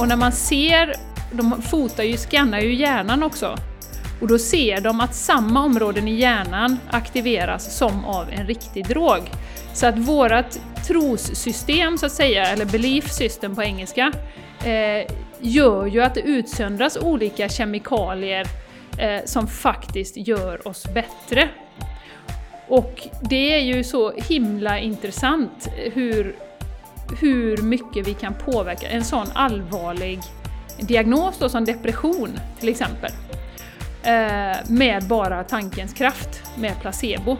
och när man ser, de fotar ju, skannar ju hjärnan också. Och då ser de att samma områden i hjärnan aktiveras som av en riktig drog. Så att vårat trossystem, så att säga, eller belief system på engelska, eh, gör ju att det utsöndras olika kemikalier eh, som faktiskt gör oss bättre. Och det är ju så himla intressant hur, hur mycket vi kan påverka en sån allvarlig diagnos då, som depression till exempel. Eh, med bara tankens kraft, med placebo.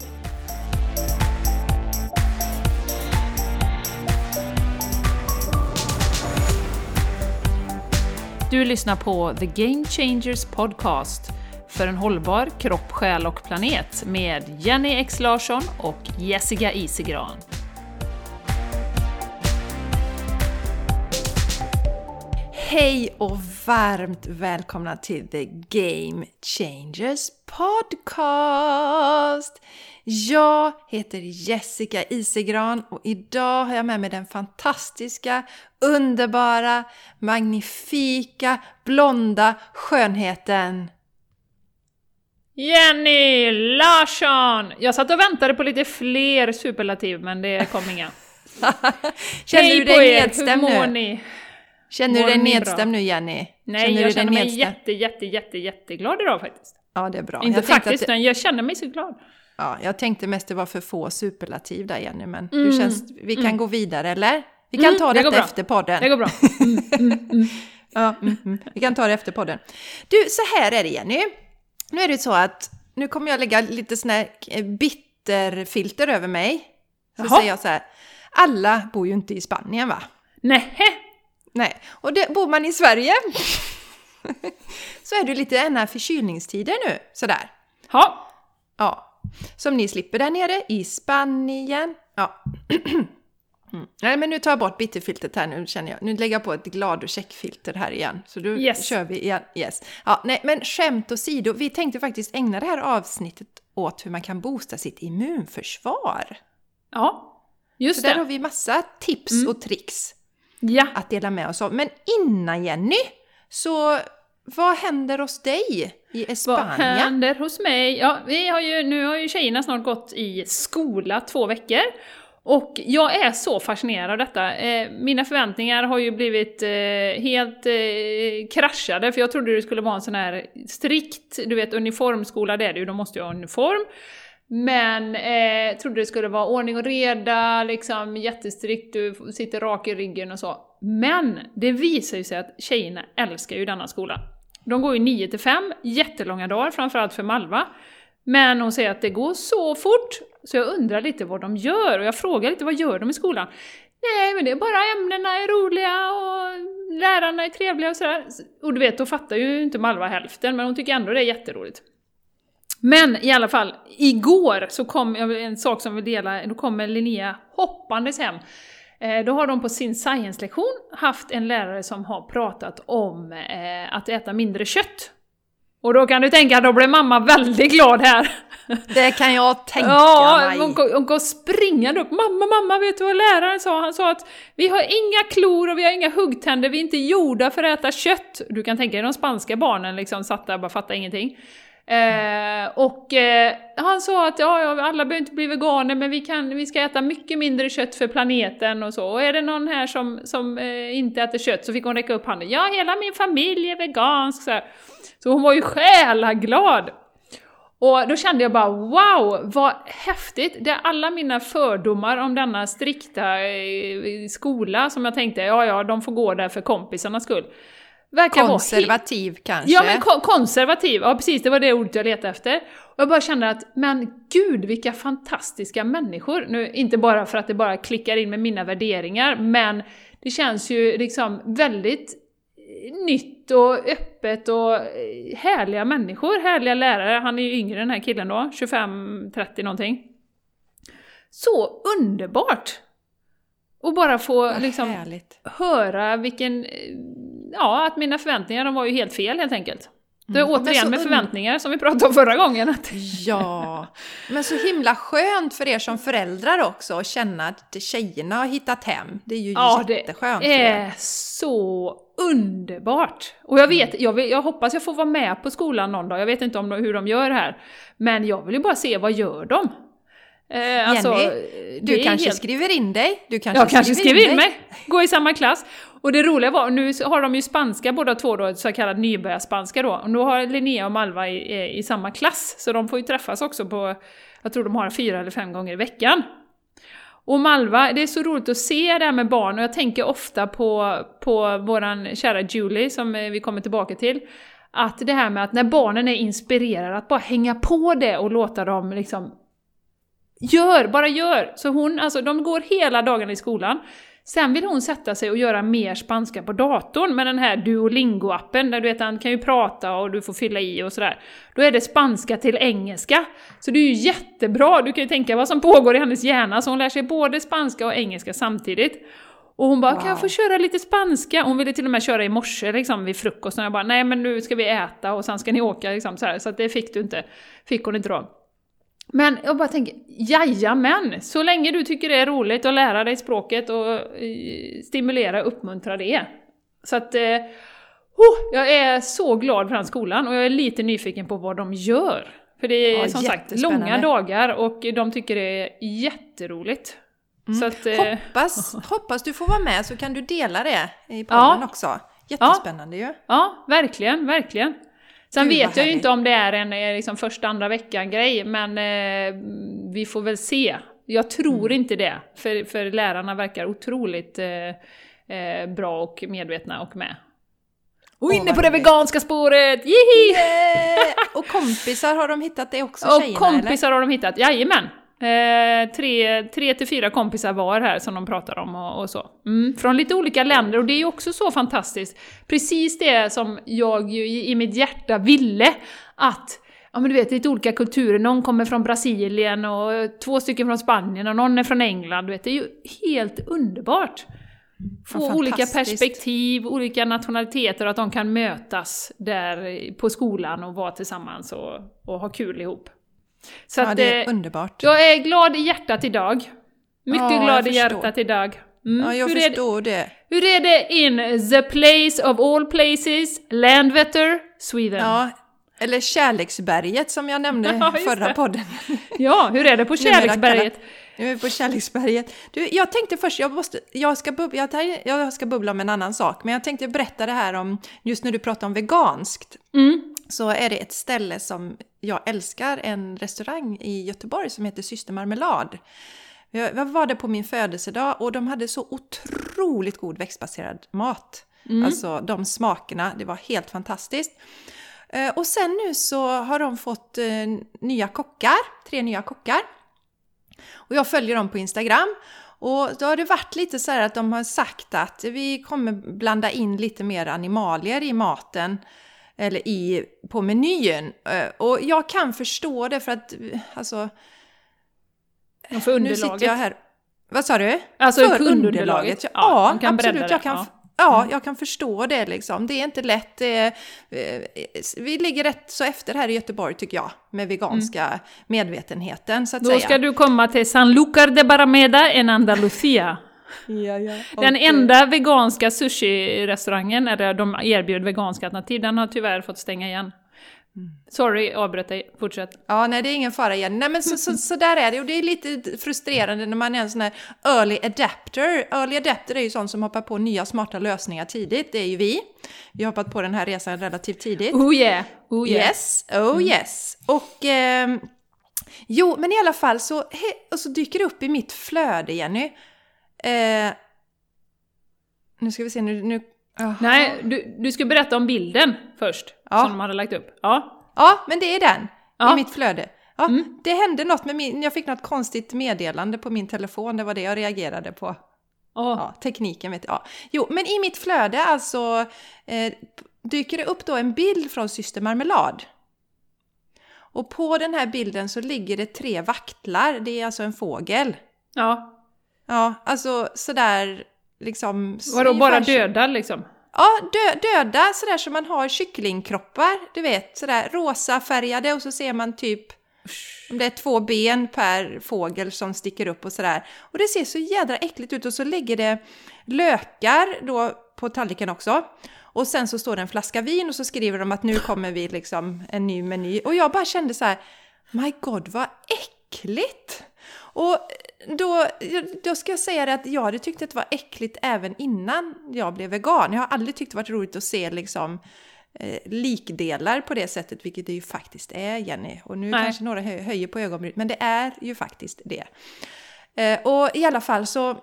Du lyssnar på The Game Changers Podcast för en hållbar kropp, själ och planet med Jenny X Larsson och Jessica Isigran. Hej och varmt välkomna till The Game Changers Podcast! Jag heter Jessica Isegran och idag har jag med mig den fantastiska, underbara, magnifika, blonda skönheten Jenny Larsson! Jag satt och väntade på lite fler superlativ men det kom inga. Känner Hej du på dig er! nedstämd Hur mår nu? ni? Känner Mår du dig nedstämd nu Jenny? Nej, känner jag känner mig nedstämd? jätte, jätte, jätte, jätteglad idag faktiskt. Ja, det är bra. Inte jag faktiskt, utan jag känner mig så glad. ja, jag tänkte mest det var för få superlativ där Jenny, men Mm. du känns, vi kan gå vidare eller? Vi kan ta det går detta bra. efter podden. Det går bra. Ja, mm, mm. Vi kan ta det efter podden. Du, så här är det Jenny. Nu är det så att nu kommer jag lägga lite sån här eh, bitterfilter över mig. Så Jaha. säger jag så här. Alla bor ju inte i Spanien va? Nähä! Nej, och det, bor man i Sverige så är det lite den här förkylningstider nu, sådär. Ja, Ja, som ni slipper där nere i Spanien. Ja. Mm. Nej, men nu tar jag bort bitterfiltret här nu känner jag. Nu lägger jag på ett glad och checkfilter här igen. Så då Yes. kör vi igen. Yes. Ja, nej, men skämt åsido, vi tänkte faktiskt ägna det här avsnittet åt hur man kan boosta sitt immunförsvar. ja. Just Så där har det. vi massa tips och tricks Ja. att dela med oss av. Men innan Jenny, så vad händer hos dig i Vad Spanien? händer hos mig? Ja, vi har ju, nu har ju tjejerna snart gått i skola två veckor. Och jag är så fascinerad av detta. Eh, mina förväntningar har ju blivit eh, helt eh, kraschade, för jag trodde det skulle vara en sån här strikt, du vet uniformskola, det är det ju, de måste ju ha uniform. Men eh, trodde det skulle vara ordning och reda, liksom jättestrikt, du sitter rak i ryggen och så. Men det visar ju sig att tjejerna älskar ju denna skola. De går ju 9 till 5, jättelånga dagar, framförallt för Malva. Men hon säger att det går så fort, så jag undrar lite vad de gör. Och jag frågar lite, vad gör de i skolan? Nej, men det är bara ämnena är roliga och lärarna är trevliga och sådär. Och du vet, då fattar ju inte Malva hälften, men hon tycker ändå det är jätteroligt. Men i alla fall, igår så kom en sak som vi delar, då kommer Linnea hoppandes hem. Eh, Då har de på sin science-lektion haft en lärare som har pratat om eh, att äta mindre kött. Och då kan du tänka, då blir mamma väldigt glad här. Det kan jag tänka Ja, mig. hon hon går springande upp. Mamma, mamma, vet du vad läraren sa? Han sa att vi har inga klor och vi har inga huggtänder, vi är inte gjorda för att äta kött. Du kan tänka dig de spanska barnen liksom satt där och bara fattade ingenting. Eh, och eh, han sa att ja, ja, alla behöver inte bli veganer, men vi, kan, vi ska äta mycket mindre kött för planeten och så. Och är det någon här som, som eh, inte äter kött så fick hon räcka upp handen. Ja, hela min familj är vegansk. Så, här. så hon var ju själaglad. Och då kände jag bara wow, vad häftigt! Det är alla mina fördomar om denna strikta eh, skola som jag tänkte, ja ja, de får gå där för kompisarnas skull. Verkar Konservativ kanske? Ja, men ko- konservativ. Ja, precis, det var det ordet jag letade efter. Och jag bara kände att, men gud vilka fantastiska människor! Nu, inte bara för att det bara klickar in med mina värderingar, men det känns ju liksom väldigt eh, nytt och öppet och eh, härliga människor, härliga lärare. Han är ju yngre den här killen då, 25-30 någonting. Så underbart! Och bara få Vad liksom härligt. höra vilken... Ja, att mina förväntningar de var ju helt fel helt enkelt. Det är Mm. Återigen med förväntningar som vi pratade om förra gången. Ja, men så himla skönt för er som föräldrar också att känna att tjejerna har hittat hem. Det är ju ja, det jätteskönt. er. är så underbart! Och jag vet, jag, vill, jag hoppas jag får vara med på skolan någon dag, jag vet inte om hur de gör här. Men jag vill ju bara se, vad gör de? Eh, alltså, Jenny, det Du kanske helt- skriver in dig? Du kanske Jag kanske skriver in dig? mig, gå i samma klass. Och det roliga var, nu har de ju spanska båda två då, så kallad nybörjarspanska då. Och då har Linnea och Malva i, i, samma klass, så de får ju träffas också på, jag tror de har fyra eller fem gånger i veckan. Och Malva, det är så roligt att se det här med barn och jag tänker ofta på, på våran kära Julie som vi kommer tillbaka till. Att det här med att när barnen är inspirerade, att bara hänga på det och låta dem liksom Gör, bara gör! Så hon, alltså de går hela dagen i skolan. Sen vill hon sätta sig och göra mer spanska på datorn med den här Duolingo-appen, där du vet han kan ju prata och du får fylla i och sådär. Då är det spanska till engelska. Så det är ju jättebra, du kan ju tänka vad som pågår i hennes hjärna, så hon lär sig både spanska och engelska samtidigt. Och hon bara, kan jag få Wow. köra lite spanska? Hon ville till och med köra i morse liksom, vid frukosten. Jag bara, nej men nu ska vi äta och sen ska ni åka liksom, så, här. så att det fick du inte. Fick hon inte då. Men jag bara tänker, jajamän! Så länge du tycker det är roligt att lära dig språket och eh, stimulera och uppmuntra det. Så att... Eh, oh, jag är så glad för den skolan och jag är lite nyfiken på vad de gör. För det är Ja, som sagt långa dagar och de tycker det är jätteroligt. Så att, eh, Hoppas, hoppas du får vara med så kan du dela det i podden Ja. också. Jättespännande ju. Ja, verkligen, verkligen. Sen Gud, vet jag ju inte om det är en eh, liksom, första, andra veckan-grej, men eh, vi får väl se. Jag tror Mm. inte det, för, för lärarna verkar otroligt eh, eh, bra och medvetna och med. Och inne vad på det veganska spåret! Jihi! Eh, och kompisar, har de hittat det också Och tjejerna kompisar har de hittat, jajamän! Eh, tre, tre till fyra kompisar var här som de pratar om och, och så. Mm, från lite olika länder och det är ju också så fantastiskt. Precis det som jag ju i, i mitt hjärta ville att Ja men du vet, lite olika kulturer. Någon kommer från Brasilien och två stycken från Spanien och någon är från England. Du vet, det är ju helt underbart! Få Ja, olika perspektiv, olika nationaliteter och att de kan mötas där på skolan och vara tillsammans och, och ha kul ihop. Så Ja, att, det eh, är underbart. jag är glad i hjärtat idag. Mycket Ja, glad i förstår. hjärtat idag. Mm. Ja, jag hur, är det, förstår det. hur är det in the place of all places, Landvetter, Sweden? Ja, Ja, eller Kärleksberget som jag nämnde Ja, förra det. podden. hur är det på Kärleksberget? Nu är vi på Kärleksberget. Du, jag tänkte först, jag, måste, jag, ska bub, jag, ska bubbla om en annan sak, men jag tänkte berätta det här om, just när du pratar om veganskt, Mm. Så är det ett ställe som jag älskar, en restaurang i Göteborg som heter Syster Marmelad. Jag var där på min födelsedag och de hade så otroligt god växtbaserad mat. Alltså de smakerna, det var helt fantastiskt. Eh, Och sen nu så har de fått eh, nya kockar, tre nya kockar. Och jag följer dem på Instagram. Och då har det varit lite så här att de har sagt att vi kommer blanda in lite mer animalier i maten. Eller i, på menyn. Eh, Och jag kan förstå det för att, eh, alltså... Och för Nu sitter underlaget. jag här. Vad sa du? Alltså För kundunderlaget. Ja, Ja, kan absolut. Jag kan, ja. ja, jag kan förstå det liksom. Det är inte lätt. Det är, eh, vi ligger rätt så efter här i Göteborg tycker jag, med veganska medvetenheten så att Då säga. ska du komma till Sanlúcar de Barrameda en Andalusia. Ja, ja. Den Och, enda veganska sushi-restaurangen, eller de erbjöd veganska alternativ, den har tyvärr fått stänga igen. Sorry, avbröt dig. Fortsätt. Ja, nej det är ingen fara igen. Nej men så, så, så där är det och det är lite frustrerande när man är en sån här early adapter. Early adapter är ju sån som hoppar på nya smarta lösningar tidigt, det är ju vi. Vi har hoppat på den här resan relativt tidigt. Oh yeah! Oh yeah. Yes, oh yes. Och ehm, jo, men i alla fall så, he, och så dyker det upp i mitt flöde, Jenny. Eh, nu ska vi se, nu... nu jaha. Nej, du, du ska berätta om bilden först, Ja. som de hade lagt upp. Ja. Ja, men det är den Ja. Mm. i mitt flöde. Ja, Det hände något med min... Jag fick något konstigt meddelande på min telefon, det var det jag reagerade på. Åh. Ja, tekniken vet jag. Ja. Jo, men i mitt flöde alltså eh, dyker det upp då en bild från Syster Marmelad. Och på den här bilden så ligger det tre vaktlar, det är alltså en fågel. Ja. Ja, alltså sådär liksom... Vadå, bara dödad liksom? Ja, dö, döda sådär som man har kycklingkroppar, du vet, sådär rosa färgade och så ser man typ om det är två ben per fågel som sticker upp och sådär. Och det ser så jädra äckligt ut och så ligger det lökar då på tallriken också. Och sen så står det en flaska vin och så skriver de att nu kommer vi liksom en ny meny. Och jag bara kände så här, my god vad äckligt! Och då, då ska jag säga det att jag hade tyckt att det var äckligt även innan jag blev vegan. Jag har aldrig tyckt det varit roligt att se liksom eh, likdelar på det sättet, vilket det ju faktiskt är, Jenny. Och nu Nej. kanske några hö höjer på ögonbrynet, men det är ju faktiskt det. Eh, och i alla fall så,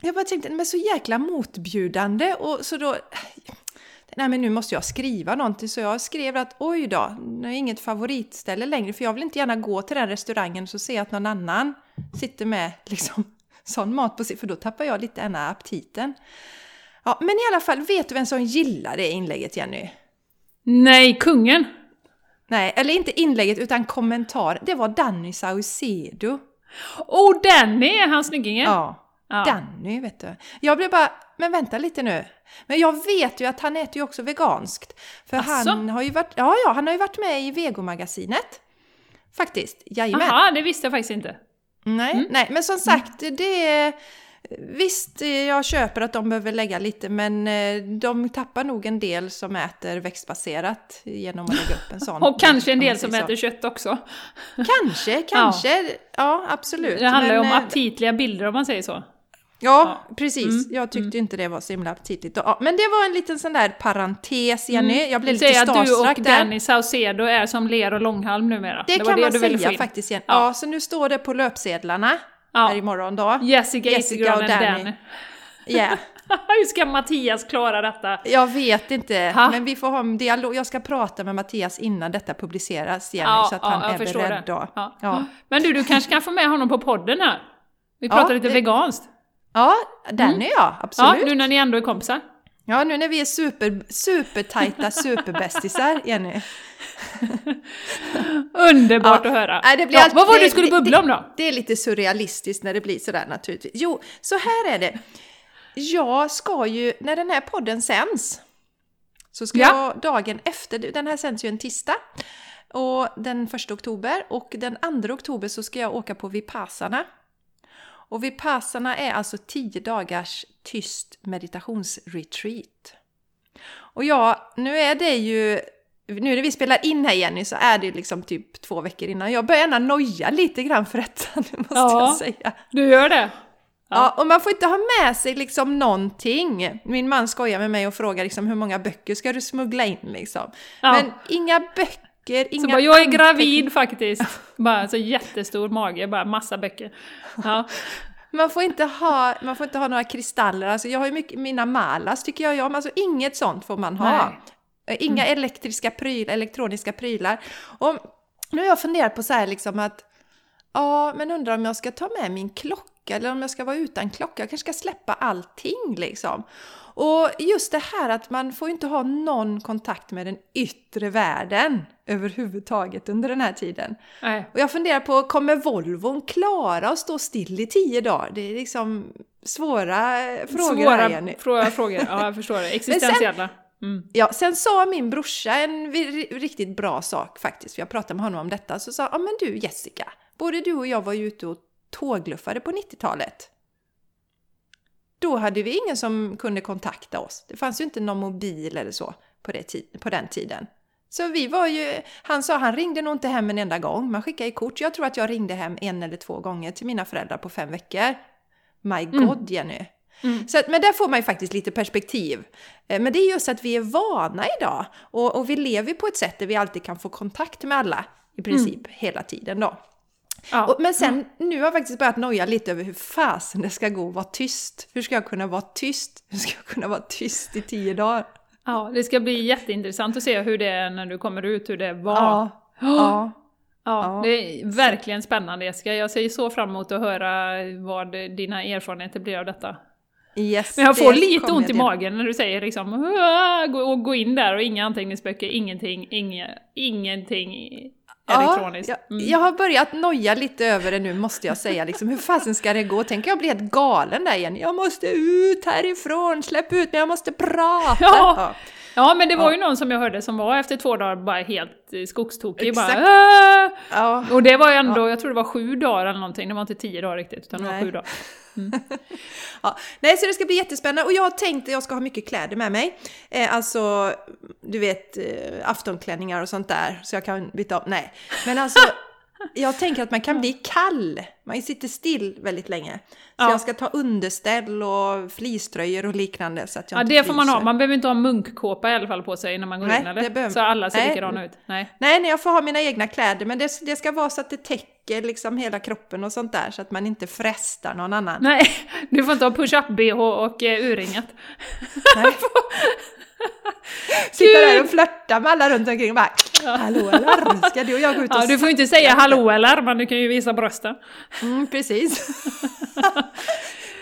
jag bara tänkte, men så jäkla motbjudande och så då nej men nu måste jag skriva någonting. Så jag skrev att oj då, det är inget favoritställe längre. För jag vill inte gärna gå till den restaurangen och så se att någon annan sitter med liksom sån mat på sig. För då tappar jag lite ena aptiten. Ja, men i alla fall, vet du vem som gillar det inlägget Jenny? Nej, kungen! Nej, eller inte inlägget utan kommentar. Det var Danny Saucedo. Oh, Danny! Är han snyggingen? Ja. Ja. Danny, vet du. Jag blev bara, men vänta lite nu. Men jag vet ju att han äter ju också veganskt. För Asså? han har ju varit, ja, ja, han har ju varit med i Vegomagasinet. Faktiskt, jajamän. Jaha, det visste jag faktiskt inte. Nej, mm. nej, men som sagt, det är... Visst, jag köper att de behöver lägga lite, men eh, de tappar nog en del som äter växtbaserat genom att lägga upp en sån. Och kanske en del som så. äter kött också. Kanske, kanske. Ja, ja absolut. Det handlar ju om eh, aptitliga bilder om man säger så. Ja, ja. precis. Mm. Jag tyckte mm. inte det var så himla aptitligt. Ja, men det var en liten sån där parentes, Jenny. Mm. Jag blev lite starstruck där. Att du och Danny Saucedo är som ler och långhalm numera. Det, det kan det man säga faktiskt, Jenny. Ja. ja. så nu står det på löpsedlarna ja. här imorgon då. Jessica, Jessica och Danny. Danny. Yeah. Hur ska Mattias klara detta? Jag vet inte, ha? men vi får ha en dialog. Jag ska prata med Mattias innan detta publiceras, Jenny, ja, så att han är beredd då. Ja. Men du, du kanske kan få med honom på podden här? Vi pratar lite det... veganskt. Ja, den mm. är jag, absolut. Ja, nu när ni ändå är kompisar. Ja, nu när vi är super, supertajta superbästisar, Jenny. Underbart ja. att höra! Nej, det blir ja, alltid, vad var det du skulle bubbla om då? Det är lite surrealistiskt när det blir sådär naturligtvis. Jo, så här är det. Jag ska ju, när den här podden sänds, så ska ja. jag dagen efter, den här sänds ju en tisdag, och den första oktober, och den andra oktober så ska jag åka på Vipassana och Vipassana är alltså 10 dagars tyst meditationsretreat. Och ja, nu är det ju nu när vi spelar in här Jenny så är det liksom typ två veckor innan. Jag börjar gärna noja lite grann för detta, nu måste ja, jag säga. du gör det? Ja. ja. och man får inte ha med sig liksom någonting. Min man skojar med mig och frågar liksom hur många böcker ska du smuggla in liksom? Ja. Men inga böcker böcker, inga Så bara, jag är gravid faktiskt. bara så jättestor mage, bara massa böcker. Ja. Man får, inte ha, man får inte ha några kristaller, alltså jag har ju mycket, mina malas tycker jag om, alltså inget sånt får man ha. Nej. Eh, inga mm. elektriska prylar, elektroniska prylar. Och nu har jag funderat på så här liksom att, ja men undrar om jag ska ta med min klocka eller om jag ska vara utan klocka, jag kanske ska släppa allting liksom. Och just det här att man får inte ha någon kontakt med den yttre världen överhuvudtaget under den här tiden. Nej. Och jag funderar på, kommer Volvon klara att stå still i tio dagar? Det är liksom svåra frågor svåra här, Jenny. Svåra frågor, ja jag förstår det. Existentiella. Mm. Ja, sen sa min brorsa en riktigt bra sak faktiskt, för jag pratade med honom om detta, så sa ja men du Jessica, både du och jag var ju ute och tågluffade på 90-talet då hade vi ingen som kunde kontakta oss. Det fanns ju inte någon mobil eller så på, det, på den tiden. Så vi var ju, han sa han ringde nog inte hem en enda gång, man skickade ju kort. Jag tror att jag ringde hem en eller två gånger till mina föräldrar på fem veckor. My mm. God mm. Jenny! Mm. Så, men där får man ju faktiskt lite perspektiv. Eh, men det är just att vi är vana idag och, och vi lever på ett sätt där vi alltid kan få kontakt med alla i princip mm. hela tiden då. Ja. Och, men sen, nu har jag faktiskt börjat noja lite över hur fasen det ska gå att vara tyst. Hur ska jag kunna vara tyst? Hur ska jag kunna vara tyst i tio dagar? Ja, det ska bli jätteintressant att se hur det är när du kommer ut, hur det var. Ja, ja. Ja, det är verkligen spännande Jessica. Jag ser så fram emot att höra vad dina erfarenheter blir av detta. Yes, Men jag får lite ont i magen när du säger liksom gå, gå in där och inga anteckningsböcker, ingenting, inga, ingenting elektroniskt. Ja, Mm. jag, jag har börjat noja lite över det nu måste jag säga. Liksom, hur fasen ska det gå? Tänk jag bli helt galen där igen. Jag måste ut härifrån, släpp ut mig, jag måste prata. Ja. Ja, men det var Ja. ju någon som jag hörde som var efter två dagar bara helt eh, skogstokig. Bara, Exakt. "Aah!" Ja. och det var ändå, jag tror det var sju dagar eller någonting, det var inte tio dagar riktigt, utan det var sju dagar. Ja. Nej, så det ska bli jättespännande och jag har tänkt att jag ska ha mycket kläder med mig. Eh, alltså, du vet, eh, aftonklänningar och sånt där, så jag kan byta om. Nej, men alltså, jag tänker att man kan bli kall. Man sitter still väldigt länge. Så Ja. jag ska ta underställ och fleecetröjor och liknande så att jag Ja, inte det får man ha. Man behöver inte ha munkkåpa i alla fall på sig när man går Nej, in, eller? behöver- Så alla ser Nej. likadana ut. Nej. Nej, nej, jag får ha mina egna kläder, men det, det ska vara så att det täcker liksom hela kroppen och sånt där, så att man inte frestar någon annan. Nej, du får inte ha push-up-bh och eh, urringat. Nej. Sitta där och flörta med alla runt omkring och bara Hallå eller? Ska du och jag gå ut och Ja, du får inte säga hallå eller, men du kan ju visa brösten. Mm, precis.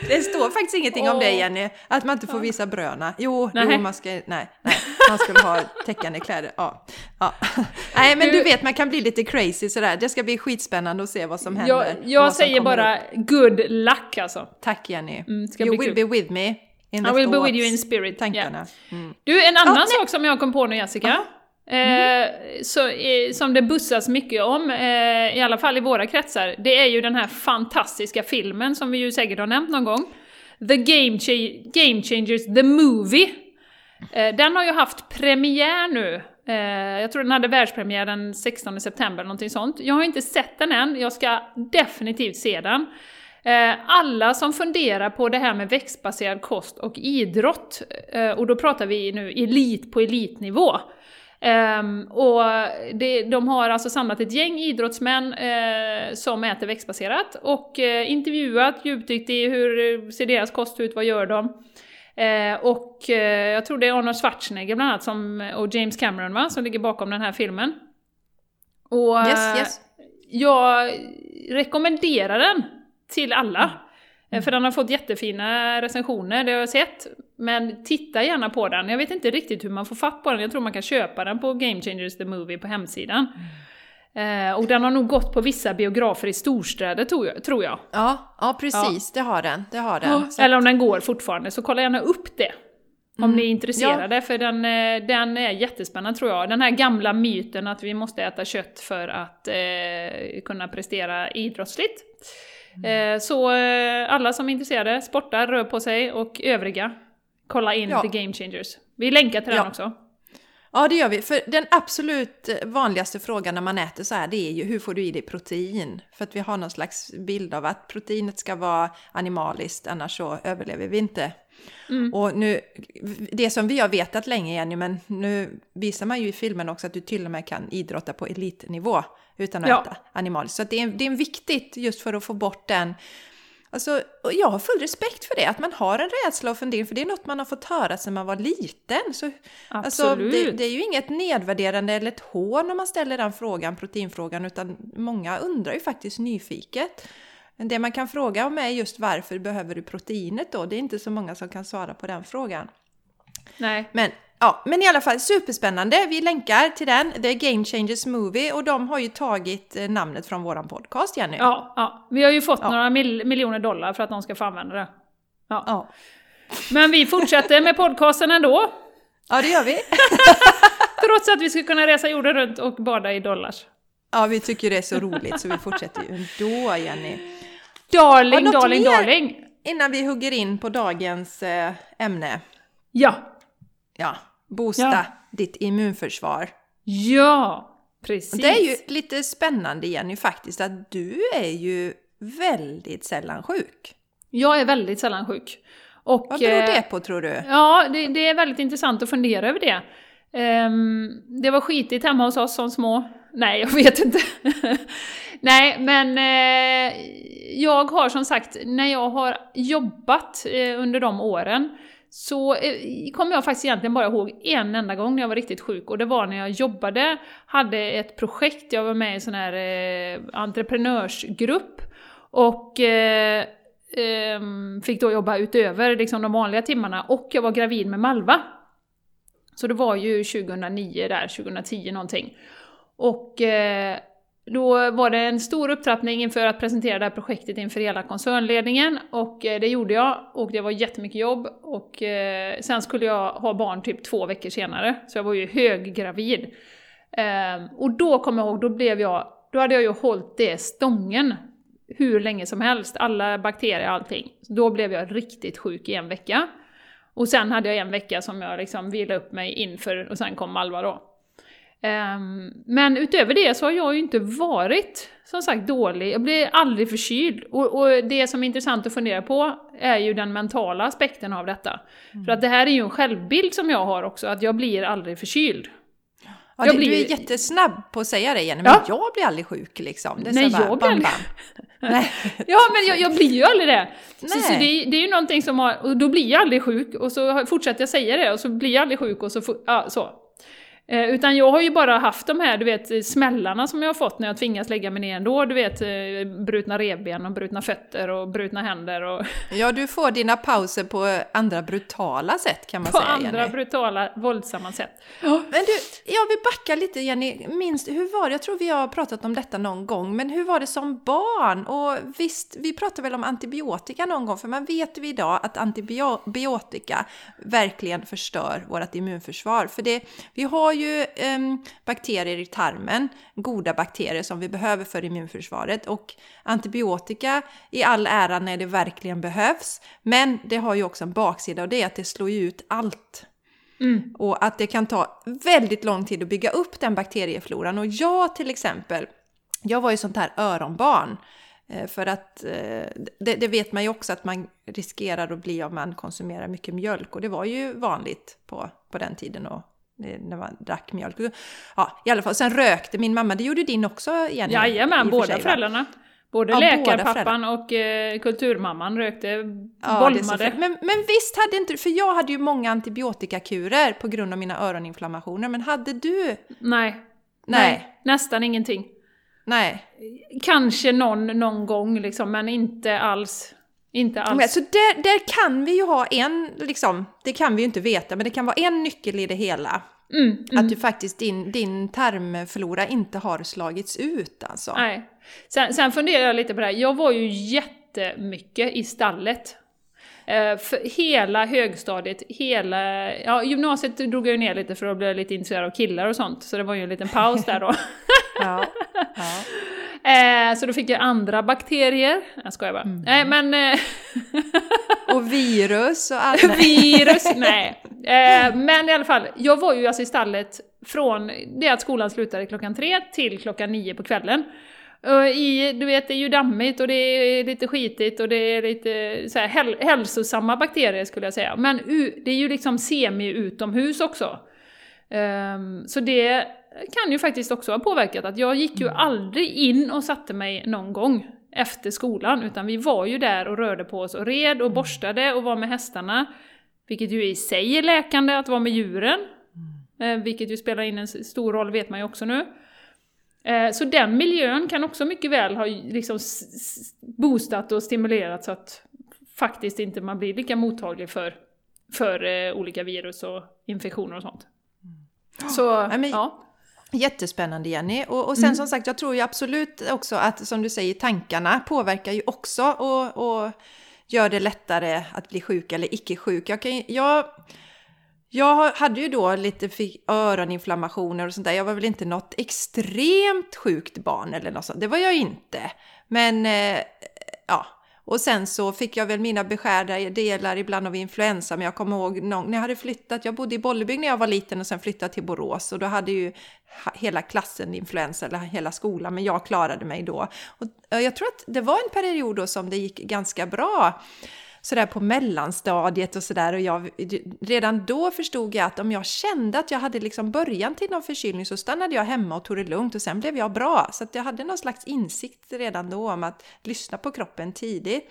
Det står faktiskt ingenting om det. Jenny, att man inte får visa bröna. Jo, Nej. jo man ska, nej, nej, man skulle ha täckande kläder. Ja, ja. Nej, men Du- du vet, man kan bli lite crazy sådär. Det ska bli skitspännande att se vad som händer. Jag, jag säger bara upp. good luck alltså. Tack Jenny. Mm, you will kul. be with me in I will be with thoughts, you in spirit. Tankarna. Yeah. Mm. Du, en annan Ja, sak som jag kom på nu Jessica. Eh, så, eh, som det bussas mycket om, eh, i alla fall i våra kretsar, det är ju den här fantastiska filmen som vi ju säkert har nämnt någon gång. The Game, Cha- Game Changers, The Movie. Eh, den har ju haft premiär nu. Eh, jag tror den hade världspremiär den 16 september, någonting sånt. Jag har inte sett den än, jag ska definitivt se den. Eh, alla som funderar på det här med växtbaserad kost och idrott, eh, och då pratar vi nu elit på elitnivå. Ehm, och det, de har alltså samlat ett gäng idrottsmän eh, som äter växtbaserat och intervjuat, djupdykt i hur ser deras kost ut, vad gör de? Och jag tror det är Arnold Schwarzenegger bland annat som, och James Cameron va, som ligger bakom den här filmen. Och Yes, yes. jag rekommenderar den till alla. Eh, För den har fått jättefina recensioner, det har jag sett. Men titta gärna på den. Jag vet inte riktigt hur man får fatt på den. Jag tror man kan köpa den på Game Changers The Movie på hemsidan. Eh, och den har nog gått på vissa biografer i storstäder tror jag. Tror jag. Ja, ja, precis. Det har den. Det har den. Så- Eller om den går fortfarande, så kolla gärna upp det. Om Mm. ni är intresserade, för den, eh, den är jättespännande tror jag. Den här gamla myten att vi måste äta kött för att eh, kunna prestera idrottsligt. Mm. Eh, så eh, alla som är intresserade, sportar, rör på sig och övriga, kolla in Ja. The Game Changers. Vi länkar till den Ja. också. Ja, det gör vi. För den absolut vanligaste frågan när man äter så här, det är ju hur får du i dig protein? För att vi har någon slags bild av att proteinet ska vara animaliskt, annars så överlever vi inte. Mm. Och nu, det som vi har vetat länge Jenny, men nu visar man ju i filmen också att du till och med kan idrotta på elitnivå utan att Ja. äta animaliskt. Så det, är, det är viktigt just för att få bort den Alltså, och jag har full respekt för det, att man har en rädsla och fundering, för det är något man har fått höra sedan man var liten. Så, alltså, det, det är ju inget nedvärderande eller ett hån om man ställer den frågan, proteinfrågan, utan många undrar ju faktiskt nyfiket. Det man kan fråga om är just varför behöver du proteinet då? Det är inte så många som kan svara på den frågan. Nej. Men, ja, men i alla fall superspännande. Vi länkar till den, The Game Changers Movie, och de har ju tagit eh, namnet från våran podcast, Jenny. Ja, ja. Vi har ju fått Ja. några mil- miljoner dollar för att de ska få använda det. Ja. Ja, Men vi fortsätter med podcasten ändå. ja det gör vi. Trots att vi ska kunna resa jorden runt och bada i dollars. Ja, vi tycker det är så roligt så vi fortsätter ju ändå, Jenny. Darling, något darling, darling! Innan vi hugger in på dagens eh, ämne. Ja, Ja, boosta Ja. ditt immunförsvar. ja, precis. Det är ju lite spännande Jenny faktiskt att du är ju väldigt sällan sjuk. Jag är väldigt sällan sjuk. Och, Vad beror eh, det på tror du? Ja, det, det är väldigt intressant att fundera över det. Ehm, det var skitigt hemma hos oss som små. Nej, jag vet inte. Nej, men eh, jag har som sagt, när jag har jobbat eh, under de åren så eh, kommer jag faktiskt egentligen bara ihåg en enda gång när jag var riktigt sjuk och det var när jag jobbade, hade ett projekt, jag var med i en sån här eh, entreprenörsgrupp och eh, eh, fick då jobba utöver liksom, de vanliga timmarna och jag var gravid med Malva. Så det var ju 2009 där, 2010 någonting. Och eh, då var det en stor upptrappning inför att presentera det här projektet inför hela koncernledningen och eh, det gjorde jag och det var jättemycket jobb och eh, sen skulle jag ha barn typ två veckor senare så jag var ju höggravid. Ehm, och då kommer jag ihåg, då blev jag, då hade jag ju hållit det stången hur länge som helst, alla bakterier och allting. Så då blev jag riktigt sjuk i en vecka. Och sen hade jag en vecka som jag liksom vilade upp mig inför och sen kom Alva då. Um, men utöver det så har jag ju inte varit, som sagt, dålig. Jag blir aldrig förkyld. Och, och, det som är intressant att fundera på är ju den mentala aspekten av detta. Mm. För att det här är ju en självbild som jag har också, att jag blir aldrig förkyld. Ja, jag blir... Du är jättesnabb på att säga det Jenny, men ja. jag blir aldrig sjuk liksom. Det är Nej, bara, jag blir aldrig... Nej. ja, men jag, jag, blir ju aldrig det. Så, så det, det, är ju någonting som har, och då blir jag aldrig sjuk, och så fortsätter jag säga det, och så blir jag aldrig sjuk, och så, ja, så. Eh, utan jag har ju bara haft de här, du vet, smällarna som jag har fått när jag tvingas lägga mig ner ändå. Du vet, eh, brutna revben och brutna fötter och brutna händer och... Ja, du får dina pauser på andra brutala sätt kan man på säga, På andra Jenny. brutala, våldsamma sätt. Ja. Men du, jag vill backa lite Jenny. Minst, hur var det? Jag tror vi har pratat om detta någon gång, men hur var det som barn? Och visst, vi pratade väl om antibiotika någon gång, för man vet ju idag att antibiotika verkligen förstör vårt immunförsvar. För det, vi har ju ju eh, bakterier i tarmen, goda bakterier som vi behöver för immunförsvaret. Och antibiotika i all ära när det verkligen behövs, men det har ju också en baksida och det är att det slår ut allt. Mm. Och att det kan ta väldigt lång tid att bygga upp den bakteriefloran. Och jag till exempel, jag var ju sånt här öronbarn. Eh, för att eh, det, det, vet man ju också att man riskerar att bli om man konsumerar mycket mjölk. Och det var ju vanligt på, på den tiden och när man drack mjölk. Ja, i alla fall. Sen rökte min mamma, det gjorde din också Jenny? Jajamän, båda sig, föräldrarna. Både ja, läkarpappan och eh, kulturmamman rökte, ja, bolmade. Men, men visst hade inte för jag hade ju många antibiotikakurer på grund av mina öroninflammationer, men hade du? Nej. Nej, nästan ingenting. Nej. Kanske någon, någon gång liksom, men inte alls. Inte alls. Men, så där, där kan vi ju ha en, liksom, det kan vi ju inte veta, men det kan vara en nyckel i det hela. Mm, mm. Att du faktiskt, din, din tarmflora inte har slagits ut alltså. Nej. Sen, sen funderar jag lite på det här, jag var ju jättemycket i stallet. Eh, för hela högstadiet, hela... Ja, gymnasiet drog jag ju ner lite för att bli lite intresserad av killar och sånt, så det var ju en liten paus där då. ja, ja. Eh, så då fick jag andra bakterier. Jag skojar bara. Mm. Nej men... Eh, och virus och allt. virus, nej. Men i alla fall, jag var ju alltså i stallet från det att skolan slutade klockan tre till klockan nio på kvällen. I, du vet, det är ju dammigt och det är lite skitigt och det är lite så här, häl hälsosamma bakterier skulle jag säga. Men det är ju liksom semi-utomhus också. Um, så det kan ju faktiskt också ha påverkat att jag gick ju mm. aldrig in och satte mig någon gång efter skolan, utan vi var ju där och rörde på oss och red och mm. borstade och var med hästarna. Vilket ju i sig är läkande att vara med djuren. Mm. Eh, vilket ju spelar in en stor roll, vet man ju också nu. Eh, så den miljön kan också mycket väl ha liksom boostat och stimulerat så att faktiskt inte man blir lika mottaglig för, för eh, olika virus och infektioner och sånt. Så, men, ja. Jättespännande Jenny. Och, och sen mm. som sagt, jag tror ju absolut också att som du säger, tankarna påverkar ju också och, och gör det lättare att bli sjuk eller icke sjuk. Jag, kan, jag, jag hade ju då lite öroninflammationer och sånt där. Jag var väl inte något extremt sjukt barn eller något sånt. Det var jag inte. Men eh, ja, och sen så fick jag väl mina beskärda delar ibland av influensa, men jag kommer ihåg när jag hade flyttat, jag bodde i Bollebygd när jag var liten och sen flyttade till Borås och då hade ju hela klassen influensa, eller hela skolan, men jag klarade mig då. Och jag tror att det var en period då som det gick ganska bra sådär på mellanstadiet och sådär. Och jag, redan då förstod jag att om jag kände att jag hade liksom början till någon förkylning så stannade jag hemma och tog det lugnt och sen blev jag bra. Så jag hade någon slags insikt redan då om att lyssna på kroppen tidigt.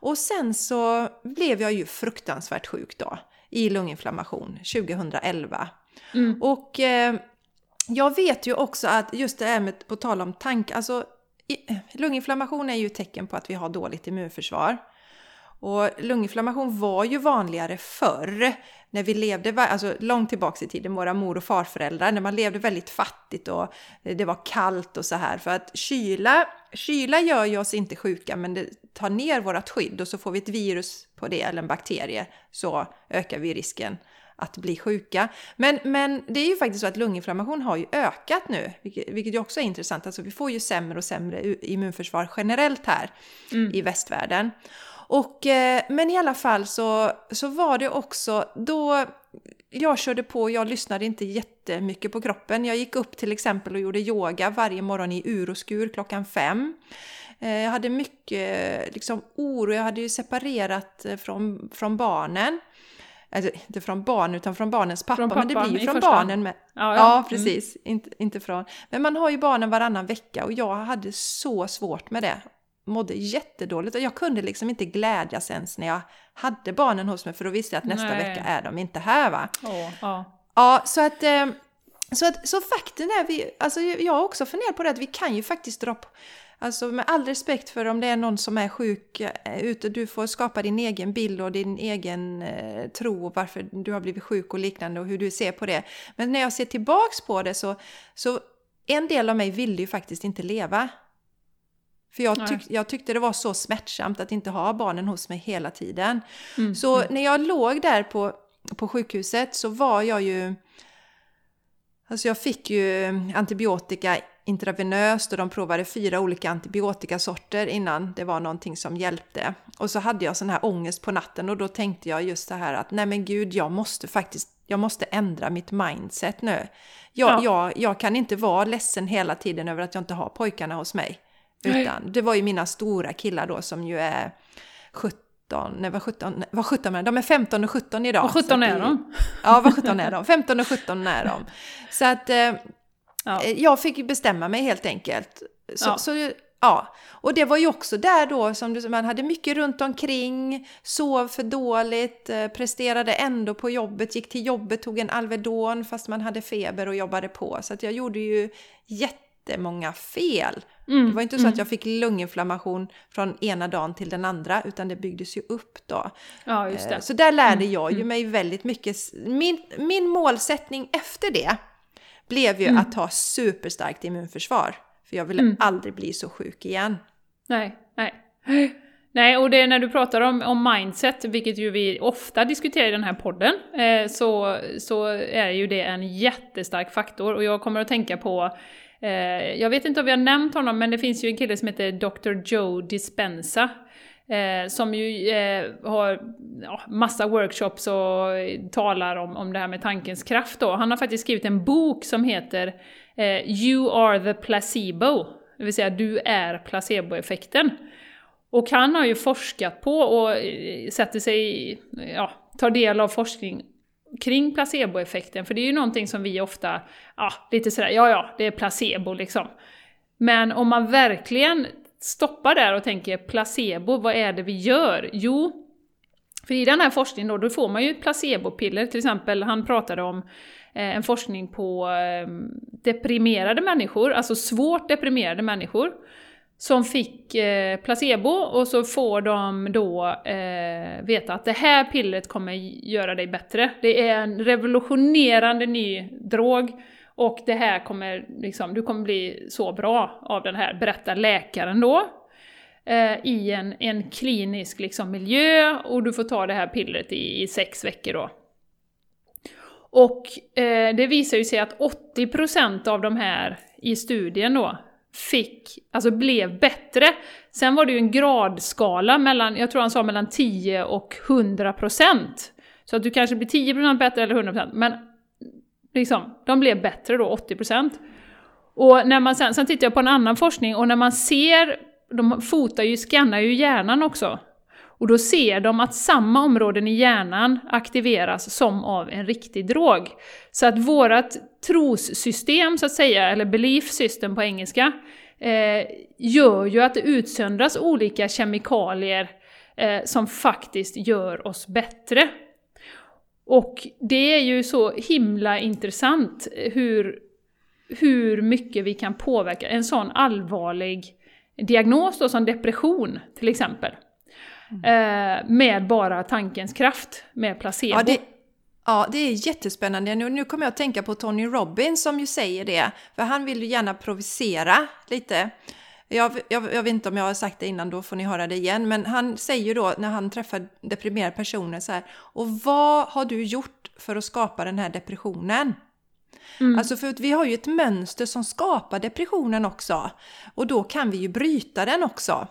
Och sen så blev jag ju fruktansvärt sjuk då i lunginflammation 2011. Mm. Och eh, jag vet ju också att just det här med, på tal om tank, alltså lunginflammation är ju ett tecken på att vi har dåligt immunförsvar. Och lunginflammation var ju vanligare förr när vi levde, alltså långt tillbaks i tiden, våra mor och farföräldrar, när man levde väldigt fattigt och det var kallt och så här. För att kyla, kyla gör ju oss inte sjuka, men det tar ner vårt skydd och så får vi ett virus på det eller en bakterie så ökar vi risken att bli sjuka. Men, men det är ju faktiskt så att lunginflammation har ju ökat nu, vilket, vilket ju också är intressant. Alltså vi får ju sämre och sämre immunförsvar generellt här mm. i västvärlden. Och, eh, men i alla fall så, så var det också då jag körde på, jag lyssnade inte jättemycket på kroppen. Jag gick upp till exempel och gjorde yoga varje morgon i ur och skur klockan fem. Eh, jag hade mycket liksom, oro, jag hade ju separerat eh, från, från barnen. Alltså, inte från barn, utan från barnens pappa, från men det blir ju från barnen med. Ja, ja. ja mm. precis. Mm. Inte, inte från. Men man har ju barnen varannan vecka och jag hade så svårt med det mådde jättedåligt och jag kunde liksom inte glädjas ens när jag hade barnen hos mig för då visste jag att nästa Nej. vecka är de inte här va. Oh, oh. Ja, så att, eh, så att så fakten är vi, alltså jag har också funderat på det att vi kan ju faktiskt dra på, Alltså med all respekt för om det är någon som är sjuk eh, ute, du får skapa din egen bild och din egen eh, tro varför du har blivit sjuk och liknande och hur du ser på det. Men när jag ser tillbaks på det så, så en del av mig ville ju faktiskt inte leva. För jag, tyck, jag, tyckte det var så smärtsamt att inte ha barnen hos mig hela tiden. Mm, så mm. när jag låg där på, på sjukhuset så var jag ju... Alltså jag fick ju antibiotika intravenöst och de provade fyra olika antibiotikasorter innan det var någonting som hjälpte. Och så hade jag sån här ångest på natten och då tänkte jag just det här att nej men gud, jag måste faktiskt, jag måste ändra mitt mindset nu. Jag, ja. jag, jag kan inte vara ledsen hela tiden över att jag inte har pojkarna hos mig. Utan det var ju mina stora killar då som ju är 17 nej vad 17, vad 17 är de? är 15 och 17 idag. Och 17 är de? Ja, vad 17 är de? 15 och 17 är de. Så att eh, ja. Eh, jag fick bestämma mig helt enkelt. Så, ja. så, ja. Och det var ju också där då som du, man hade mycket runt omkring, sov för dåligt, eh, presterade ändå på jobbet, gick till jobbet, tog en Alvedon fast man hade feber och jobbade på. Så att jag gjorde ju jättemånga fel Mm, det var inte så mm. att jag fick lunginflammation från ena dagen till den andra, utan det byggdes ju upp då. Ja, just det. Eh, så där lärde mm, jag ju mm. mig väldigt mycket. Min, min målsättning efter det blev ju mm. att ha superstarkt immunförsvar. För jag ville aldrig bli så sjuk igen. Nej, nej. Nej, och det är när du pratar om, om mindset, vilket ju vi ofta diskuterar i den här podden, eh, så, så är ju det en jättestark faktor. Och jag kommer att tänka på Eh, jag vet inte om vi har nämnt honom, men det finns ju en kille som heter Dr. Joe Dispenza. Eh, som ju eh, har ja, massa workshops och eh, talar om, om det här med tankens kraft. Då. Han har faktiskt skrivit en bok som heter eh, You are the placebo, det vill säga du är placeboeffekten. Och han har ju forskat på och eh, sätter sig, ja, tar del av forskning kring placeboeffekten, för det är ju någonting som vi ofta, ja, lite sådär, ja ja, det är placebo liksom. Men om man verkligen stoppar där och tänker placebo, vad är det vi gör? Jo, för i den här forskningen då, då får man ju placebopiller, till exempel han pratade om eh, en forskning på ehm, deprimerade människor, alltså svårt deprimerade människor som fick eh, placebo och så får de då eh, veta att det här pillret kommer göra dig bättre. Det är en revolutionerande ny drog och det här kommer, liksom, du kommer bli så bra av den här, berättar läkaren då. Eh, I en, en klinisk liksom, miljö och du får ta det här pillret i, i sex veckor då. Och eh, det visar ju sig att 80% av de här i studien då fick, alltså blev bättre. Sen var det ju en gradskala mellan, jag tror han sa mellan 10 och 100 procent. Så att du kanske blir 10 procent bättre eller 100 procent, men liksom, de blev bättre då, 80 procent. Och när man sen, sen tittar jag på en annan forskning och när man ser, de fotar ju, skannar ju hjärnan också. Och då ser de att samma områden i hjärnan aktiveras som av en riktig drog. Så att vårat trossystem, så att säga, eller belief system på engelska, eh, gör ju att det utsöndras olika kemikalier eh, som faktiskt gör oss bättre. Och det är ju så himla intressant hur, hur mycket vi kan påverka en sån allvarlig diagnos då, som depression till exempel eh, med bara tankens kraft, med placebo. Ja, det, ja, det är jättespännande. Nu, nu kommer jag att tänka på Tony Robbins som ju säger det, för han vill ju gärna provocera lite. Jag, jag, jag, vet inte om jag har sagt det innan, då får ni höra det igen. Men han säger ju då när han träffar deprimerade personer så här. Och vad har du gjort för att skapa den här depressionen? Mm. Alltså för att vi har ju ett mönster som skapar depressionen också. Och då kan vi ju bryta den också.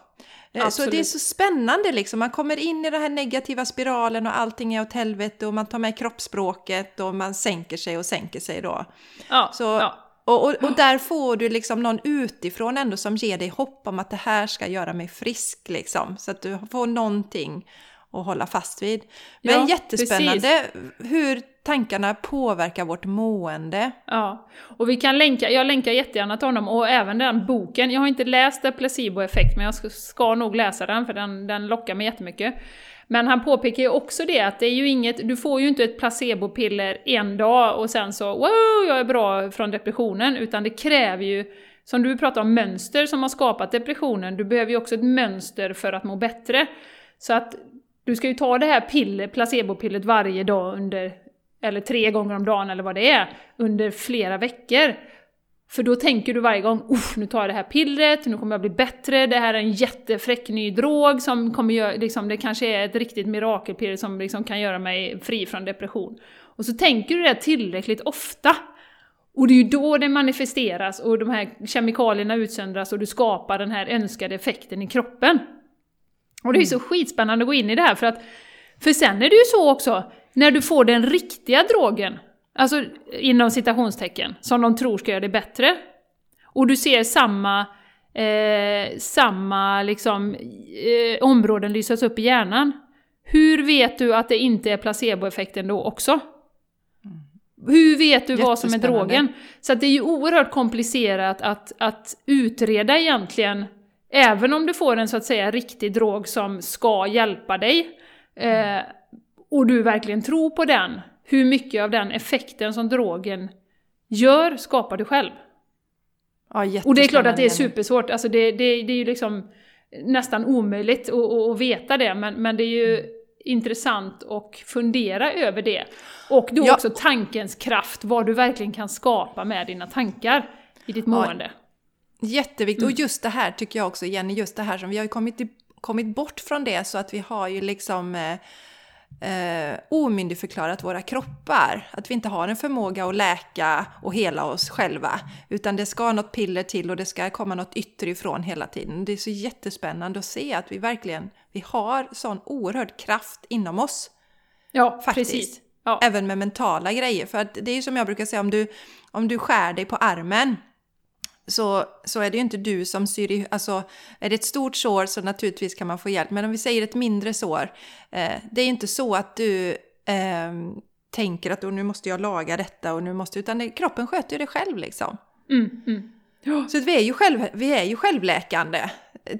Absolut. Så det är så spännande liksom. Man kommer in i den här negativa spiralen och allting är åt helvete och man tar med kroppsspråket och man sänker sig och sänker sig då. Ja, så, ja. Och, och, och, där får du liksom någon utifrån ändå som ger dig hopp om att det här ska göra mig frisk liksom. Så att du får någonting att hålla fast vid. Men ja, jättespännande precis. hur tankarna påverkar vårt mående. Ja, och vi kan länka, jag länkar jättegärna till honom och även den boken. Jag har inte läst The Placebo Effect men jag ska, ska nog läsa den för den, den lockar mig jättemycket. Men han påpekar ju också det att det är ju inget, du får ju inte ett placebopiller en dag och sen så wow, jag är bra från depressionen, utan det kräver ju, som du pratar om mönster som har skapat depressionen, du behöver ju också ett mönster för att må bättre. Så att du ska ju ta det här piller, placebopillet varje dag under, eller tre gånger om dagen eller vad det är, under flera veckor. För då tänker du varje gång nu tar jag det här pillret, nu kommer jag bli bättre, det här är en jättefräck ny drog som kommer göra, liksom, det kanske är ett riktigt mirakelpiller som liksom kan göra mig fri från depression. Och så tänker du det tillräckligt ofta. Och det är ju då det manifesteras och de här kemikalierna utsöndras och du skapar den här önskade effekten i kroppen. Och det är ju så mm. skitspännande att gå in i det här för att för sen är det ju så också, när du får den riktiga drogen, Alltså inom citationstecken, som de tror ska göra det bättre. Och du ser samma, eh, samma liksom, eh, områden lysas upp i hjärnan. Hur vet du att det inte är placeboeffekten då också? Hur vet du vad som är drogen? Så det är ju oerhört komplicerat att, att utreda egentligen, även om du får en så att säga riktig drog som ska hjälpa dig, eh, och du verkligen tror på den, hur mycket av den effekten som drogen gör skapar du själv. Ja, och det är klart att det är supersvårt, alltså det, det, det är ju liksom nästan omöjligt att, att, veta det, men, men det är ju mm. intressant att fundera över det. Och då ja. också tankens kraft, vad du verkligen kan skapa med dina tankar i ditt mående. Ja, jätteviktigt, mm. och just det här tycker jag också Jenny, just det här som vi har ju kommit, kommit bort från det så att vi har ju liksom eh, eh, omyndigförklarat våra kroppar. Att vi inte har en förmåga att läka och hela oss själva. Utan det ska något piller till och det ska komma något ytterifrån hela tiden. Det är så jättespännande att se att vi verkligen vi har sån oerhörd kraft inom oss. Ja, faktiskt. precis. Ja. Även med mentala grejer. För att det är som jag brukar säga, om du, om du skär dig på armen så, så är det ju inte du som syr i, alltså är det ett stort sår så naturligtvis kan man få hjälp. Men om vi säger ett mindre sår, eh, det är ju inte så att du eh, tänker att nu måste jag laga detta och nu måste, utan det, kroppen sköter ju det själv liksom. Mm, mm. Så vi är, ju själv, vi är ju självläkande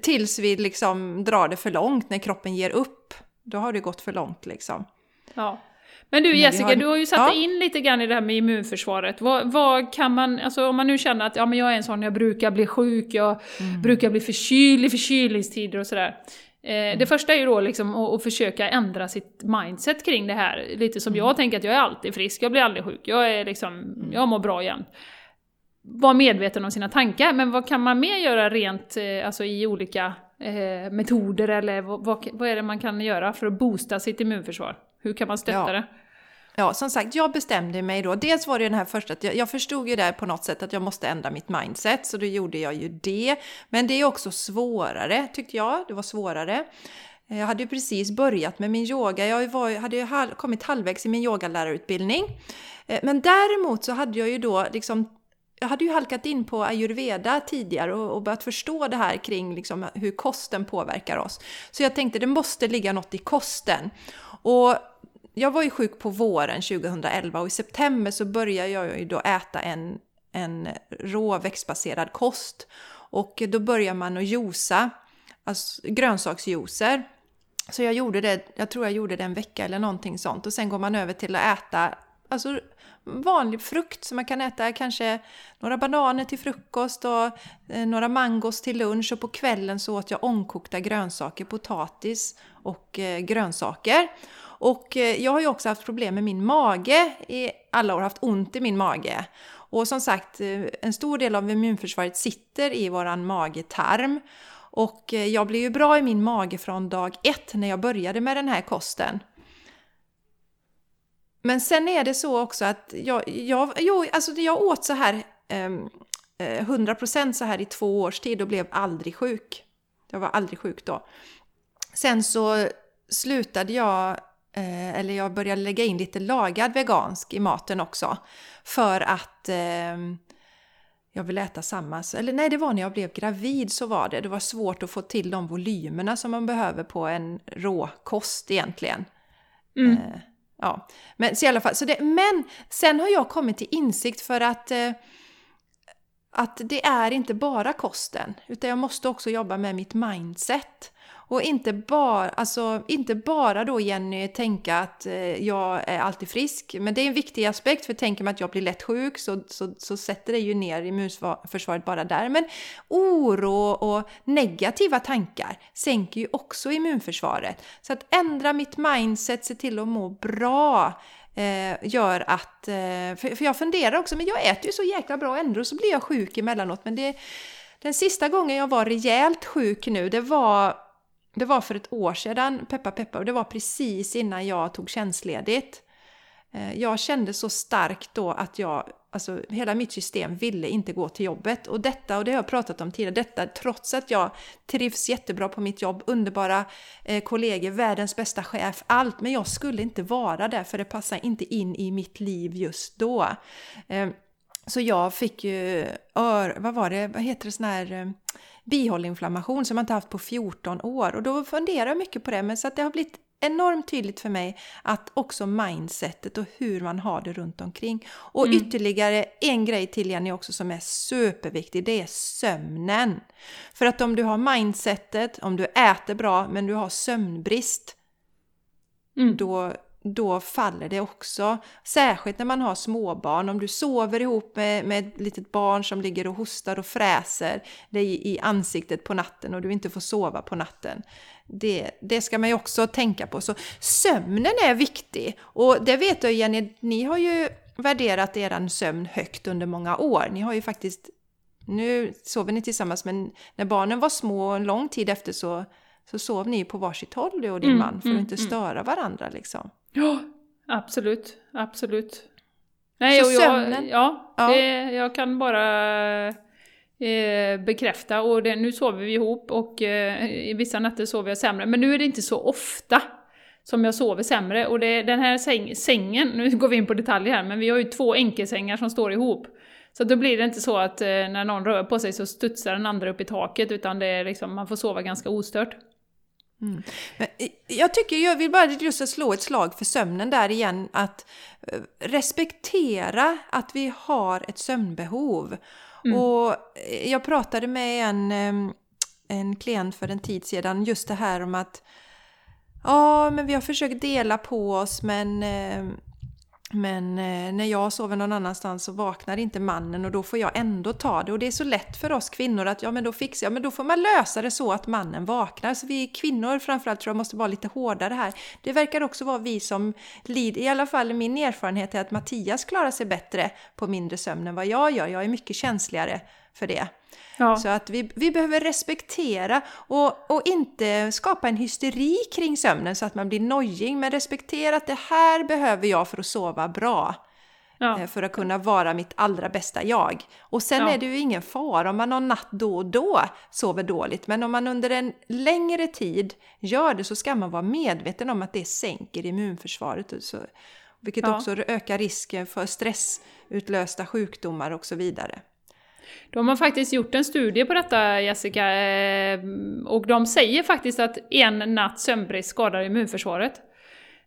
tills vi liksom drar det för långt när kroppen ger upp. Då har det gått för långt liksom. Ja. Men du Jessica, har... du har ju satt ja. in lite grann i det här med immunförsvaret. Vad, vad, kan man, alltså om man nu känner att ja, men jag är en sån, jag brukar bli sjuk, jag mm. brukar bli förkyld i förkylningstider och sådär. Eh, mm. Det första är ju då liksom att, att, försöka ändra sitt mindset kring det här. Lite som mm. jag tänker att jag är alltid frisk, jag blir aldrig sjuk, jag, är liksom, mm. jag mår bra jämt. Var medveten om sina tankar, men vad kan man mer göra rent eh, alltså i olika eh, metoder eller vad, vad är det man kan göra för att boosta sitt immunförsvar? Hur kan man stötta ja. det? Ja, som sagt, jag bestämde mig då. Dels var det den här första, att jag, jag förstod ju där på något sätt att jag måste ändra mitt mindset, så då gjorde jag ju det. Men det är också svårare, tyckte jag. Det var svårare. Jag hade ju precis börjat med min yoga. Jag var, hade ju kommit halvvägs i min yogalärarutbildning. Eh, men däremot så hade jag ju då liksom jag hade ju halkat in på ayurveda tidigare och, och börjat förstå det här kring liksom hur kosten påverkar oss. Så jag tänkte det måste ligga något i kosten. Och jag var ju sjuk på våren 2011 och i september så började jag ju då äta en, en rå växtbaserad kost. Och då börjar man att josa, alltså grönsaksjuicer. Så jag gjorde det, jag tror jag gjorde det en vecka eller någonting sånt. Och sen går man över till att äta alltså, vanlig frukt som man kan äta. Kanske några bananer till frukost och eh, några mangos till lunch. Och på kvällen så åt jag ångkokta grönsaker, potatis och eh, grönsaker. Och eh, jag har ju också haft problem med min mage i alla år, haft ont i min mage. Och som sagt, en stor del av immunförsvaret sitter i våran magetarm. Och jag blev ju bra i min mage från dag ett när jag började med den här kosten. Men sen är det så också att jag, jag, jo, alltså jag åt så här ehm, eh, 100% så här i två års tid och blev aldrig sjuk. Jag var aldrig sjuk då. Sen så slutade jag, eh, eller jag började lägga in lite lagad vegansk i maten också. För att eh, jag vill äta samma. Eller nej, det var när jag blev gravid så var det. Det var svårt att få till de volymerna som man behöver på en råkost egentligen. Mm. Eh, ja, men så i alla fall. Så det, men sen har jag kommit till insikt för att eh, att det är inte bara kosten, utan jag måste också jobba med mitt mindset. Och inte bara, alltså, inte bara då Jenny tänka att eh, jag är alltid frisk. Men det är en viktig aspekt för tänker man att jag blir lätt sjuk så, så, så sätter det ju ner immunförsvaret bara där. Men oro och negativa tankar sänker ju också immunförsvaret. Så att ändra mitt mindset, se till att må bra eh, gör att... Eh, för, för jag funderar också, men jag äter ju så jäkla bra ändå så blir jag sjuk emellanåt. Men det, den sista gången jag var rejält sjuk nu, det var det var för ett år sedan, peppa peppa, och det var precis innan jag tog tjänstledigt. Eh, jag kände så starkt då att jag, alltså hela mitt system ville inte gå till jobbet. Och detta, och det har jag pratat om tidigare, detta trots att jag trivs jättebra på mitt jobb, underbara eh, kollegor, världens bästa chef, allt. Men jag skulle inte vara där för det passar inte in i mitt liv just då. Eh, så jag fick ju, ör, vad var det, vad heter det sån här eh, bihåleinflammation som man inte haft på 14 år. Och då funderar jag mycket på det, men så att det har blivit enormt tydligt för mig att också mindsetet och hur man har det runt omkring. Och mm. ytterligare en grej till Jenny också som är superviktig, det är sömnen. För att om du har mindsetet, om du äter bra men du har sömnbrist, mm. då då faller det också. Särskilt när man har småbarn. Om du sover ihop med, med ett litet barn som ligger och hostar och fräser dig i ansiktet på natten och du inte får sova på natten. Det, det ska man ju också tänka på. Så sömnen är viktig. Och det vet du Jenny, ni har ju värderat er sömn högt under många år. Ni har ju faktiskt, nu sover ni tillsammans men när barnen var små en lång tid efter så så sov ni på varsitt håll du och din mm, man för att mm, inte mm. störa varandra liksom. Ja, absolut, absolut. Nej, så och jag, sömnen? Ja, ja. Det, jag kan bara eh, bekräfta. Och det, nu sover vi ihop och eh, i vissa nätter sover jag sämre. Men nu är det inte så ofta som jag sover sämre. Och det, den här säng, sängen, nu går vi in på detaljer här, men vi har ju två enkelsängar som står ihop. Så då blir det inte så att eh, när någon rör på sig så studsar den andra upp i taket, utan det är liksom, man får sova ganska ostört. Mm. jag tycker, jag vill bara just slå ett slag för sömnen där igen, att eh, respektera att vi har ett sömnbehov. Mm. Och jag pratade med en, en klient för en tid sedan, just det här om att ja, men vi har försökt dela på oss men men eh, när jag sover någon annanstans så vaknar inte mannen och då får jag ändå ta det. Och det är så lätt för oss kvinnor att ja men då fixar jag, men då får man lösa det så att mannen vaknar. Så vi kvinnor framförallt tror jag måste vara lite hårdare här. Det verkar också vara vi som lider, i alla fall min erfarenhet är att Mattias klarar sig bättre på mindre sömn än vad jag gör. Jag är mycket känsligare för det. Ja. Så att vi, vi behöver respektera och, och inte skapa en hysteri kring sömnen så att man blir nojig, men respektera att det här behöver jag för att sova bra. Ja. Eh, för att kunna vara mitt allra bästa jag. Och sen ja. är det ju ingen fara om man någon natt då och då sover dåligt. Men om man under en längre tid gör det så ska man vara medveten om att det sänker immunförsvaret. Så, vilket också ökar risken för stressutlösta sjukdomar och så vidare. De har faktiskt gjort en studie på detta Jessica, eh, och de säger faktiskt att en natt sömnbrist skadar immunförsvaret.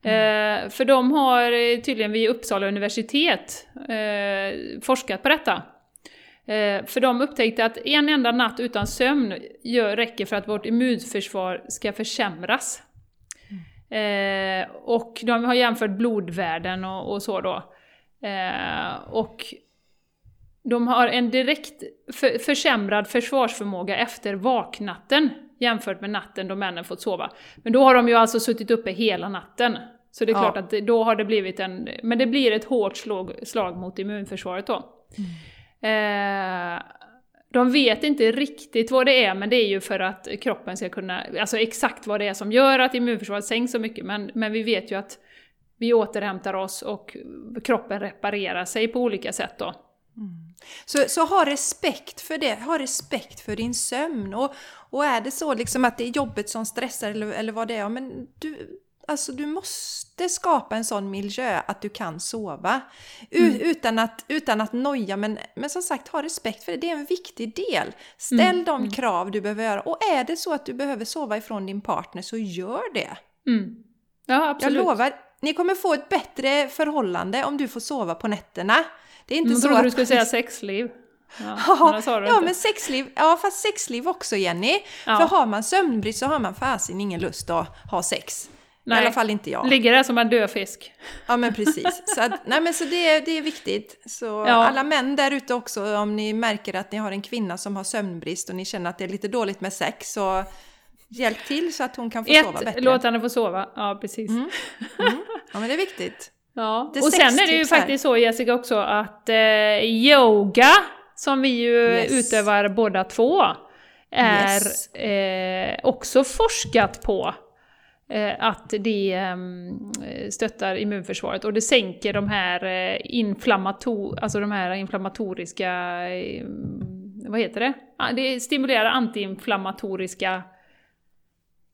Mm. För de har tydligen vid Uppsala universitet eh, forskat på detta. För de upptäckte att en enda natt utan sömn gör, räcker för att vårt immunförsvar ska försämras. Mm. Och de har jämfört blodvärden och, och så då. Eh, och de har en direkt för, försämrad försvarsförmåga efter vaknatten jämfört med natten då männen fått sova. Men då har de ju alltså suttit uppe hela natten. Så det är Ja. klart att det, då har det blivit en... Men det blir ett hårt slag, slag mot immunförsvaret då. Eh, de vet inte riktigt vad det är, men det är ju för att kroppen ska kunna... Alltså exakt vad det är som gör att immunförsvaret sänks så mycket, men, men vi vet ju att vi återhämtar oss och kroppen reparerar sig på olika sätt då. Så, så ha respekt för det, ha respekt för din sömn. Och, och är det så liksom att det är jobbet som stressar eller, eller vad det är, ja, men du, alltså du måste skapa en sån miljö att du kan sova. U, utan, att, utan att noja, men, men som sagt ha respekt för det, det är en viktig del. Ställ de krav du behöver göra. Och är det så att du behöver sova ifrån din partner, så gör det. Mm. Ja, Jag absolut. lovar, ni kommer få ett bättre förhållande om du får sova på nätterna. Det är inte Jag så trodde att... du skulle säga sexliv. Ja, Ja, ja men sexliv, ja fast sexliv också Jenny. Ja. För har man sömnbrist så har man fasen ingen lust att ha sex. I Nej. alla fall inte jag. Ligger där som en död fisk. Ja men precis. Så, att, nej, men så det, det är viktigt. Så Ja. alla män där ute också, om ni märker att ni har en kvinna som har sömnbrist och ni känner att det är lite dåligt med sex, så hjälp till så att hon kan få sova Ett, bättre. låt henne få sova. Ja, precis. Ja men det är viktigt. Ja. Och sen är det ju faktiskt så Jessica också att eh, yoga, som vi ju Yes. utövar båda två, är Yes. eh, också forskat på. Eh, att det eh, stöttar immunförsvaret och det sänker de här, eh, inflammato alltså de här inflammatoriska... Eh, vad heter det? Det stimulerar antiinflammatoriska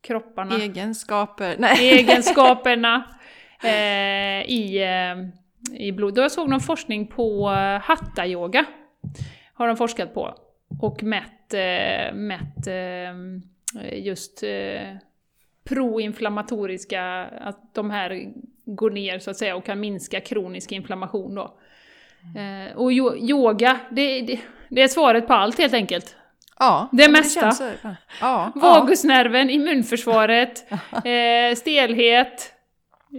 kropparna Egenskaper. Nej. egenskaperna eh, i, eh, i blod. Då jag såg någon forskning på eh, hatta-yoga. Har de forskat på. Och mätt, eh, mätt eh, just eh, proinflammatoriska, att de här går ner så att säga och kan minska kronisk inflammation då. Eh, och yo- yoga, det, det, det är svaret på allt helt enkelt. Ja. Det mesta. Ja. ja. Vagusnerven, immunförsvaret, eh, stelhet,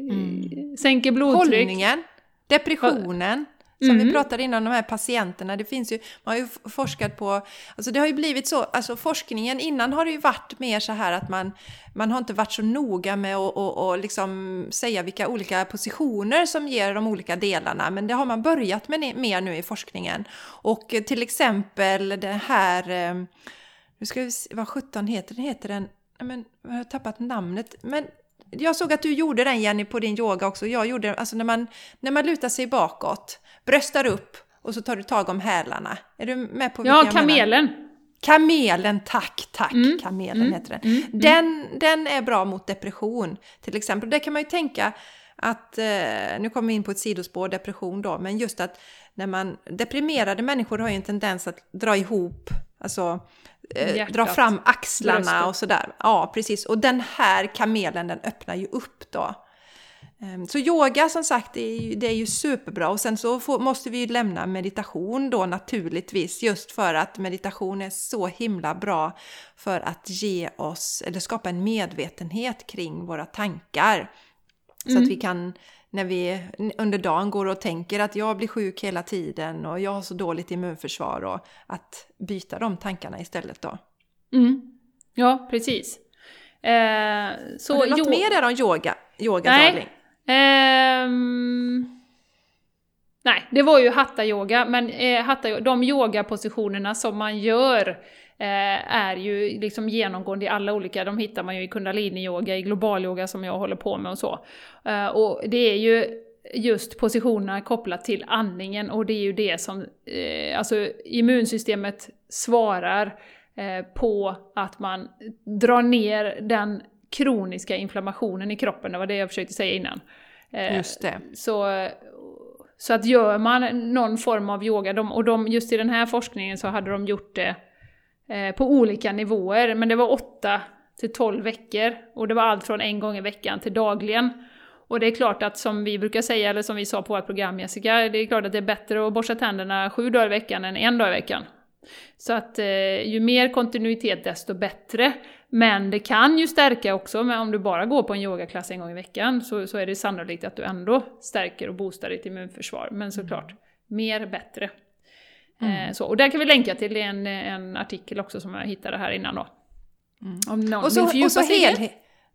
Mm. sänker blodtryck. Hållningen, depressionen, som vi Mm. pratade innan, de här patienterna. Det finns ju, man har ju forskat på, alltså det har ju blivit så, alltså forskningen innan har det ju varit mer så här att man, man har inte varit så noga med att och, och liksom säga vilka olika positioner som ger de olika delarna, men det har man börjat med mer nu i forskningen. Och till exempel det här, eh, nu ska vi se, vad 17 heter den? Heter den, men jag har tappat namnet, men jag såg att du gjorde den Jenny på din yoga också. Jag gjorde alltså när man, när man lutar sig bakåt, bröstar upp och så tar du tag om hälarna. Är du med på Ja, jag menar? kamelen. Kamelen, tack, tack. Mm. Kamelen Mm. heter den. den. Den är bra mot depression till exempel. Där kan man ju tänka att, eh, nu kommer vi in på ett sidospår, depression då, men just att när man, deprimerade människor har ju en tendens att dra ihop, alltså eh, dra fram axlarna bröstet. och sådär. Ja, precis. Och den här kamelen, den öppnar ju upp då. Ehm, Så yoga som sagt, det är ju, det är ju superbra. Och sen så får, måste vi ju lämna meditation då naturligtvis. Just för att meditation är så himla bra för att ge oss, eller skapa en medvetenhet kring våra tankar. Så att vi kan, när vi under dagen går och tänker att jag blir sjuk hela tiden och jag har så dåligt immunförsvar och att byta de tankarna istället då. Mm. Ja, precis. Eh, så har du något mer där om yoga, yoga Nej. Ehm, nej, det var ju hatta-yoga, men eh, hatta, de yogapositionerna som man gör eh, är ju liksom genomgående i alla olika, de hittar man ju i kundalini-yoga, i global-yoga som jag håller på med och så. Eh, och det är ju just positionerna kopplat till andningen och det är ju det som, eh, alltså immunsystemet svarar eh, på att man drar ner den kroniska inflammationen i kroppen, det var det jag försökte säga innan. Eh, Just det. så, så att gör man någon form av yoga, de, och de, just i den här forskningen så hade de gjort det eh, på olika nivåer, men det var 8 till 12 veckor och det var allt från en gång i veckan till dagligen. Och det är klart att som vi brukar säga, eller som vi sa på vårt program Jessica, det är klart att det är bättre att borsta tänderna sju dagar i veckan än en dag i veckan. Så att eh, ju mer kontinuitet desto bättre. Men det kan ju stärka också, men om du bara går på en yogaklass en gång i veckan så, så är det sannolikt att du ändå stärker och boostar ditt immunförsvar. Men såklart, mer bättre. Mm. Eh, så, och där kan vi länka till en, en artikel också som jag hittade här innan då. Mm. Om någon och så, vill fördjupa sig hel,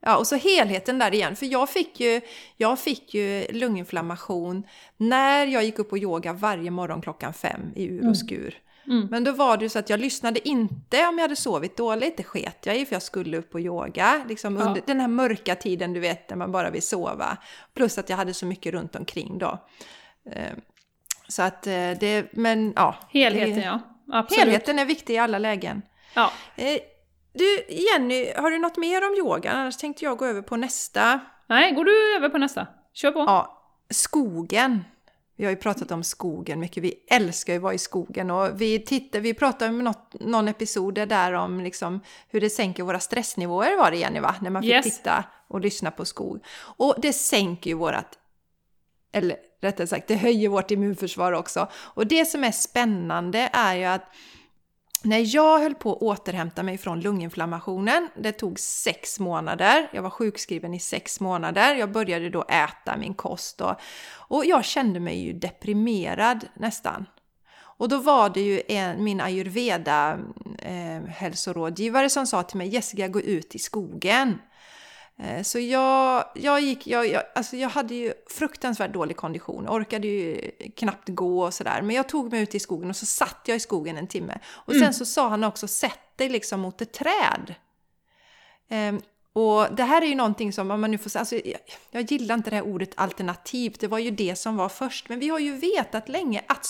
Ja, och så helheten där igen. För jag fick ju, jag fick ju lunginflammation när jag gick upp på yoga varje morgon klockan fem i ur och mm. skur. Mm. Men då var det ju så att jag lyssnade inte om jag hade sovit dåligt, det sket jag i för jag skulle upp och yoga. Liksom ja. under den här mörka tiden du vet när man bara vill sova. Plus att jag hade så mycket runt omkring då. Så att eh, det, men ja. Helheten ja, absolut. Helheten är viktig i alla lägen. Ja. Eh, du Jenny, har du något mer om yoga? Annars tänkte jag gå över på nästa. Nej, går du över på nästa? Kör på! Ja, skogen. Vi har ju pratat om skogen mycket. Vi älskar ju att vara i skogen och vi, tittar, vi pratade om något, någon episod där om liksom hur det sänker våra stressnivåer var det Jenny va? När man fick yes. titta och lyssna på skog. Och det sänker ju vårat, eller rättare sagt det höjer vårt immunförsvar också. Och det som är spännande är ju att när jag höll på att återhämta mig från lunginflammationen, det tog sex månader, jag var sjukskriven i sex månader, jag började då äta min kost och, och jag kände mig ju deprimerad nästan. Och då var det ju en, min ayurveda eh, hälsorådgivare som sa till mig Jessica, gå ut i skogen. Eh, så jag, jag gick, jag, jag, alltså jag hade ju fruktansvärt dålig kondition, orkade ju knappt gå och sådär. Men jag tog mig ut i skogen och så satt jag i skogen en timme. Och sen mm. så sa han också, sätt dig liksom mot ett träd. Och det här är ju någonting som, om man nu får säga, alltså, jag, jag gillar inte det här ordet alternativt, det var ju det som var först, men vi har ju vetat länge att,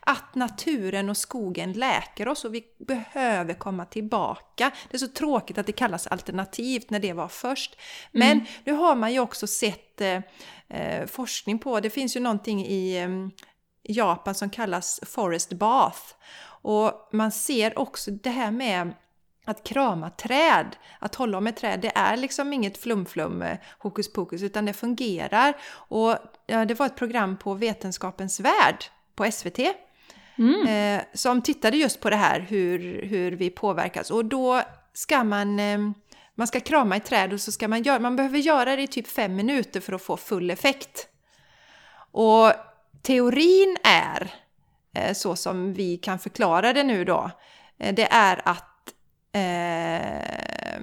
att naturen och skogen läker oss och vi behöver komma tillbaka. Det är så tråkigt att det kallas alternativt när det var först. Men mm. nu har man ju också sett eh, eh forskning på, det finns ju någonting i eh, Japan som kallas forest bath. Och man ser också det här med att krama träd, att hålla om ett träd, det är liksom inget flumflum eh, hokus pokus utan det fungerar. Och det var ett program på Vetenskapens Värld på SVT mm. eh, som tittade just på det här hur, hur vi påverkas och då ska man eh, man ska krama ett träd och så ska man göra, man behöver göra det i typ fem minuter för att få full effekt. Och teorin är, eh, så som vi kan förklara det nu då, eh, det är att eh,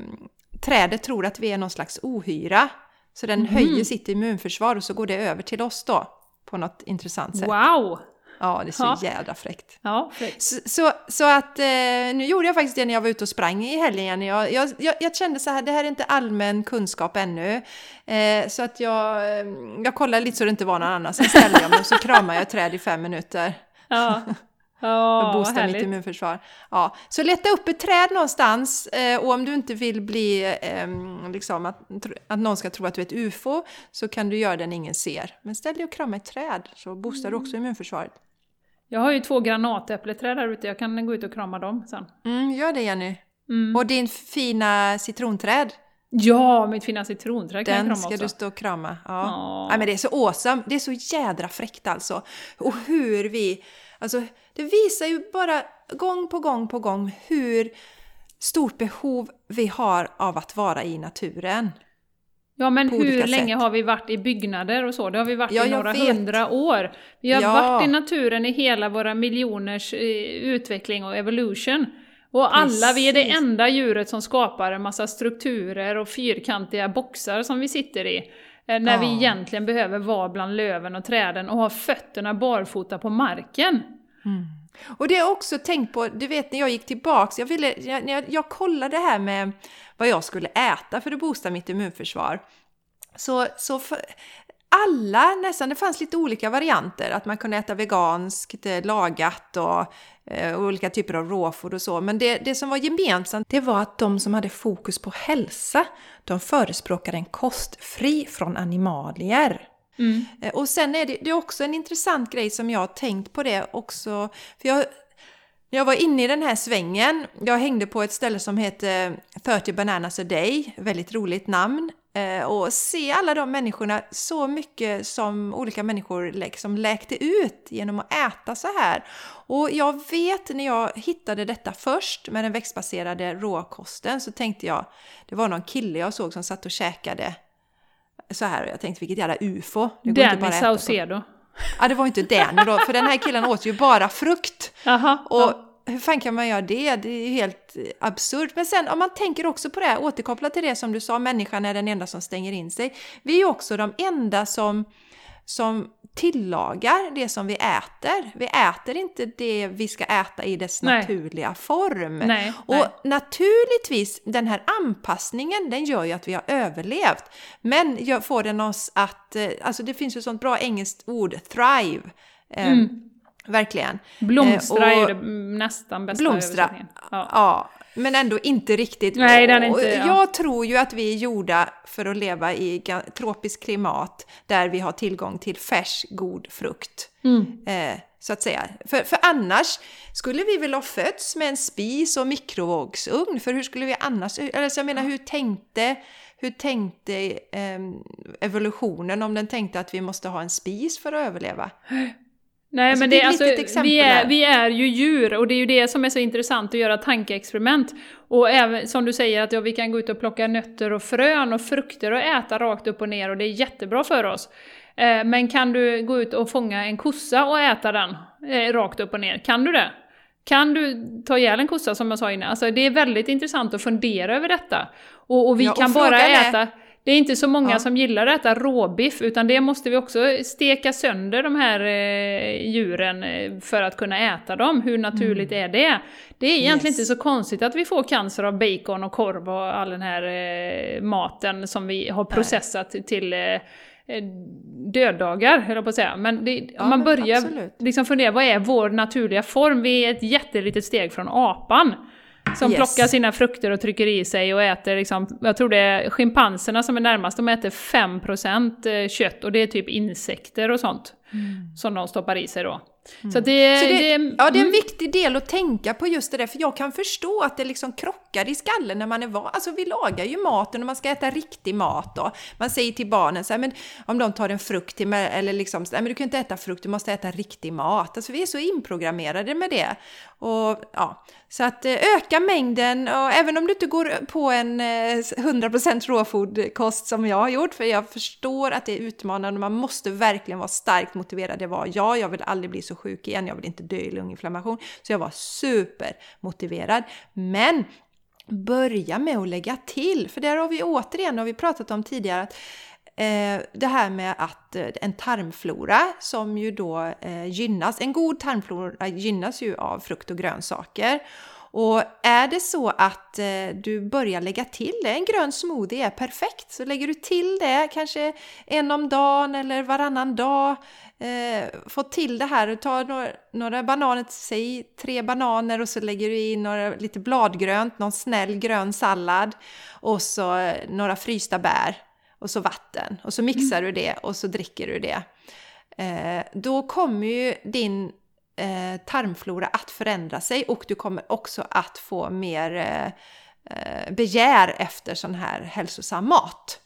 trädet tror att vi är någon slags ohyra. Så den mm. höjer sitt immunförsvar och så går det över till oss då. På något intressant sätt. Wow! Ja, det är så ja. jädra fräckt. Ja, fräckt. Så, så, så, att eh, nu gjorde jag faktiskt det när jag var ute och sprang i helgen. Jag, jag, jag, jag kände så här, det här är inte allmän kunskap ännu. Eh, så att jag, eh, jag kollade lite så det inte var någon annan. Sen ställde jag mig och så kramade jag ett träd i fem minuter. Ja. Och boosta mitt immunförsvar. Ja. Så leta upp ett träd någonstans eh, och om du inte vill bli eh, liksom att, att någon ska tro att du är ett UFO så kan du göra det när ingen ser. Men ställ dig och krama ett träd så boostar du också mm. immunförsvaret. Jag har ju två granatäppleträd här ute, jag kan gå ut och krama dem sen. Mm, gör det Jenny. Mm. Och din fina citronträd. Ja, mitt fina citronträd kan Den jag krama ska också. du stå och krama. Ja. Oh. Nej, men det är så awesome. Det är så jädra fräckt alltså. Och hur vi Alltså, det visar ju bara gång på gång på gång hur stort behov vi har av att vara i naturen. Ja, men hur länge sätt. har vi varit i byggnader och så? Det har vi varit ja, i några hundra år. Vi har ja. varit i naturen i hela våra miljoners eh, utveckling och evolution. Och Precis. alla, vi är det enda djuret som skapar en massa strukturer och fyrkantiga boxar som vi sitter i. Eh, när vi egentligen behöver vara bland löven och träden och ha fötterna barfota på marken. Mm. Och det har jag också tänkt på, du vet när jag gick tillbaks, jag, ville, jag, jag, jag kollade det här med vad jag skulle äta för att boosta mitt immunförsvar. Så, så för, alla nästan, det fanns lite olika varianter, att man kunde äta veganskt, eh, lagat och olika typer av råfood och så. Men det, det som var gemensamt, det var att de som hade fokus på hälsa, de förespråkade en kost fri från animalier. Mm. Eh, och sen är det, det är också en intressant grej som jag har tänkt på det också, för jag jag var inne i den här svängen. Jag hängde på ett ställe som heter 30 bananas a day, väldigt roligt namn. Eh, och se alla de människorna, så mycket som olika människor liksom läkte ut genom att äta så här. Och jag vet när jag hittade detta först med den växtbaserade råkosten så tänkte jag, det var någon kille jag såg som satt och käkade så här och jag tänkte vilket jävla ufo. Danny Saucedo. Ja, det var inte Danny då, för den här killen åt ju bara frukt. Aha, och ja. Hur fan kan man göra det? Det är ju helt absurt. Men sen om man tänker också på det här, återkopplat till det som du sa, människan är den enda som stänger in sig. Vi är också de enda som, som tillagar det som vi äter. Vi äter inte det vi ska äta i dess nej. naturliga form. Nej, och nej. naturligtvis, den här anpassningen, den gör ju att vi har överlevt. Men får den oss att, eh, alltså det finns ju sånt bra engelskt ord, thrive. Eh, mm. Verkligen. Blomstra eh, är ju nästan bästa Blomstra, ja. ja. Men ändå inte riktigt. Nej, den är inte, ja. Jag tror ju att vi är gjorda för att leva i tropiskt klimat där vi har tillgång till färsk, god frukt. Mm. Eh, så att säga. För, för annars skulle vi väl ha fötts med en spis och mikrovågsugn, för hur skulle vi annars... Alltså jag menar, hur tänkte, hur tänkte eh, evolutionen om den tänkte att vi måste ha en spis för att överleva? Nej alltså, men det, är alltså, vi, är, vi är ju djur och det är ju det som är så intressant att göra tankeexperiment. Och även som du säger att ja, vi kan gå ut och plocka nötter och frön och frukter och äta rakt upp och ner och det är jättebra för oss. Eh, men kan du gå ut och fånga en kossa och äta den eh, rakt upp och ner? Kan du det? Kan du ta ihjäl en kossa som jag sa innan? Alltså det är väldigt intressant att fundera över detta. Och, och vi ja, och kan bara äta... Det är inte så många ja. som gillar att äta råbiff, utan det måste vi också steka sönder de här eh, djuren eh, för att kunna äta dem. Hur naturligt mm. är det? Det är egentligen yes. inte så konstigt att vi får cancer av bacon och korv och all den här eh, maten som vi har processat Nej. till eh, eh, döddagar, höll jag på att säga. Men det, ja, man börjar liksom fundera, vad är vår naturliga form? Vi är ett jättelitet steg från apan. Som yes. plockar sina frukter och trycker i sig och äter liksom, jag tror det är schimpanserna som är närmast, de äter 5% eh, kött och det är typ insekter och sånt. Mm. Som de stoppar i sig då. Mm. Så, det, så det, det, ja, det är en mm. viktig del att tänka på just det där, för jag kan förstå att det liksom krockar i skallen när man är van. Alltså vi lagar ju maten och man ska äta riktig mat då. Man säger till barnen så här, men om de tar en frukt till mig, eller liksom, nej men du kan inte äta frukt, du måste äta riktig mat. Alltså vi är så inprogrammerade med det. Och ja, så att eh, öka mängden och även om du inte går på en eh, 100% råfodkost som jag har gjort, för jag förstår att det är utmanande, man måste verkligen vara starkt motiverad. Det var jag, jag vill aldrig bli så sjuk igen, jag vill inte dö i lunginflammation. Så jag var supermotiverad. Men börja med att lägga till, för där har vi återigen, har vi pratat om tidigare, att Eh, det här med att eh, en tarmflora som ju då eh, gynnas, en god tarmflora gynnas ju av frukt och grönsaker. Och är det så att du börjar lägga till det, en grön smoothie är perfekt, så lägger du till det kanske en om dagen eller varannan dag, eh, få till det här, du tar några, några bananer, säg tre bananer och så lägger du i några, lite bladgrönt, någon snäll grön sallad och så några frysta bär och så vatten och så mixar mm. du det och så dricker du det. Eh, då kommer ju din eh, tarmflora att förändra sig och du kommer också att få mer eh, eh begär efter sån här hälsosam mat.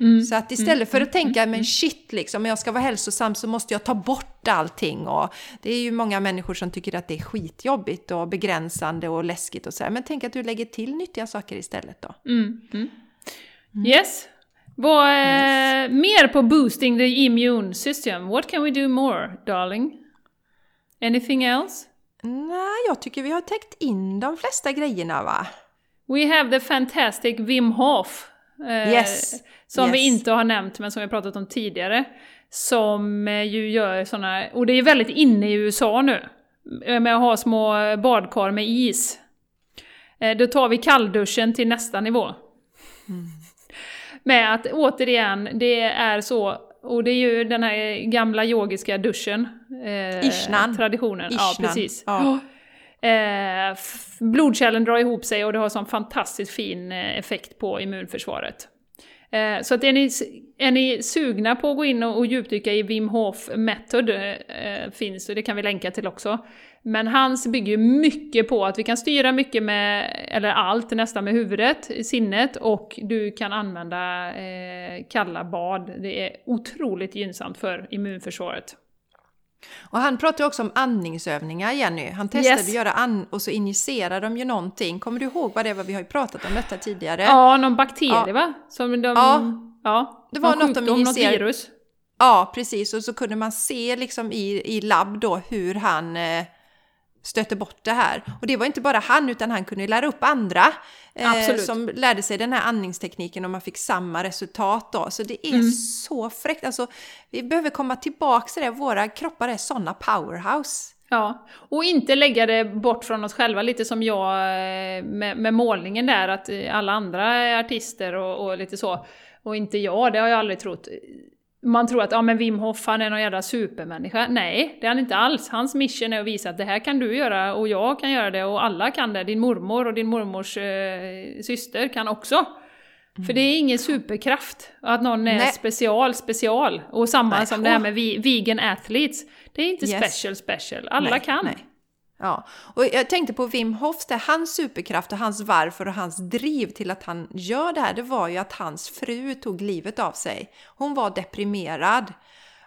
Mm. Så att istället för att mm. tänka, men mm. shit liksom, om jag ska vara hälsosam så måste jag ta bort allting. Och det är ju många människor som tycker att det är skitjobbigt och begränsande och läskigt och så här. Men tänk att du lägger till nyttiga saker istället då. Mm. Mm. Yes. Vad, yes. mer på boosting the immune system? What can we do more, darling? Anything else? Nej, jag tycker vi har täckt in de flesta grejerna va? We have the fantastic Wim Hof. Eh, yes. Som yes. vi inte har nämnt, men som vi har pratat om tidigare. Som eh, ju gör sådana, och det är väldigt inne i USA nu, eh, med att ha små badkar med is. Eh, då tar vi kallduschen till nästa nivå. Mm. Med att återigen, det är så och det är ju den här gamla yogiska duschen. Eh, Ishnan. Traditionen. Ishnan. Ja, precis. Ja. Eh, blodkärlen drar ihop sig och det har sån fantastiskt fin eh, effekt på immunförsvaret. Eh, så att är ni, är ni sugna på att gå in och, och djupdyka i Wim Hof Method, eh, finns och det kan vi länka till också. Men hans bygger ju mycket på att vi kan styra mycket med, eller allt nästan med huvudet, sinnet, och du kan använda eh, kalla bad. Det är otroligt gynnsamt för immunförsvaret. Och han pratar också om andningsövningar, Jenny. Han testade yes. att göra an och så injicerar de ju någonting. Kommer du ihåg vad det var? Vi har ju pratat om detta tidigare. Ja, någon bakterie ja. va? Som de, ja. ja, det var något sjukdom, de. Något virus. Ja, precis. Och så kunde man se liksom i, i labb då hur han eh, stötte bort det här. Och det var inte bara han, utan han kunde lära upp andra eh, som lärde sig den här andningstekniken och man fick samma resultat då. Så det är mm. så fräckt. Alltså, vi behöver komma tillbaka till det. Våra kroppar är sådana powerhouse. Ja, och inte lägga det bort från oss själva, lite som jag eh, med, med målningen där, att alla andra är artister och, och lite så. Och inte jag, det har jag aldrig trott man tror att ja, men Wim Hof han är någon jävla supermänniska. Nej, det är han inte alls. Hans mission är att visa att det här kan du göra och jag kan göra det och alla kan det. Din mormor och din mormors eh, syster kan också. Mm. För det är ingen superkraft att någon är Nej. special, special. Och samma Nej. som det här med vegan athletes. Det är inte yes. special, special. Alla Nej. kan. Ja, och jag tänkte på Wim Hofs, det, hans superkraft och hans varför och hans driv till att han gör det här, det var ju att hans fru tog livet av sig. Hon var deprimerad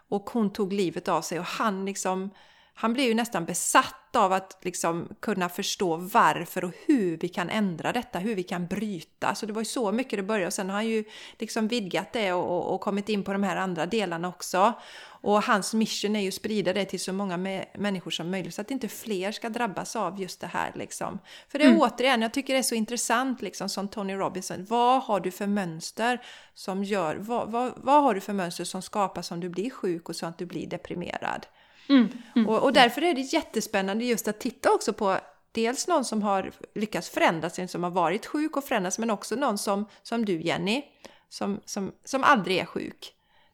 och hon tog livet av sig och han liksom, han blev ju nästan besatt av att liksom kunna förstå varför och hur vi kan ändra detta, hur vi kan bryta. Så det var ju så mycket det började och sen har han ju liksom vidgat det och, och, och kommit in på de här andra delarna också. Och hans mission är ju att sprida det till så många människor som möjligt så att inte fler ska drabbas av just det här. Liksom. För det är mm. återigen, jag tycker det är så intressant liksom, som Tony Robinson. Vad har du för mönster som gör, vad, vad, vad har du för mönster som skapas om du blir sjuk och så att du blir deprimerad? Mm. Mm. Och, och därför är det jättespännande just att titta också på dels någon som har lyckats förändra sig, som har varit sjuk och förändrats, men också någon som, som du Jenny, som, som, som aldrig är sjuk.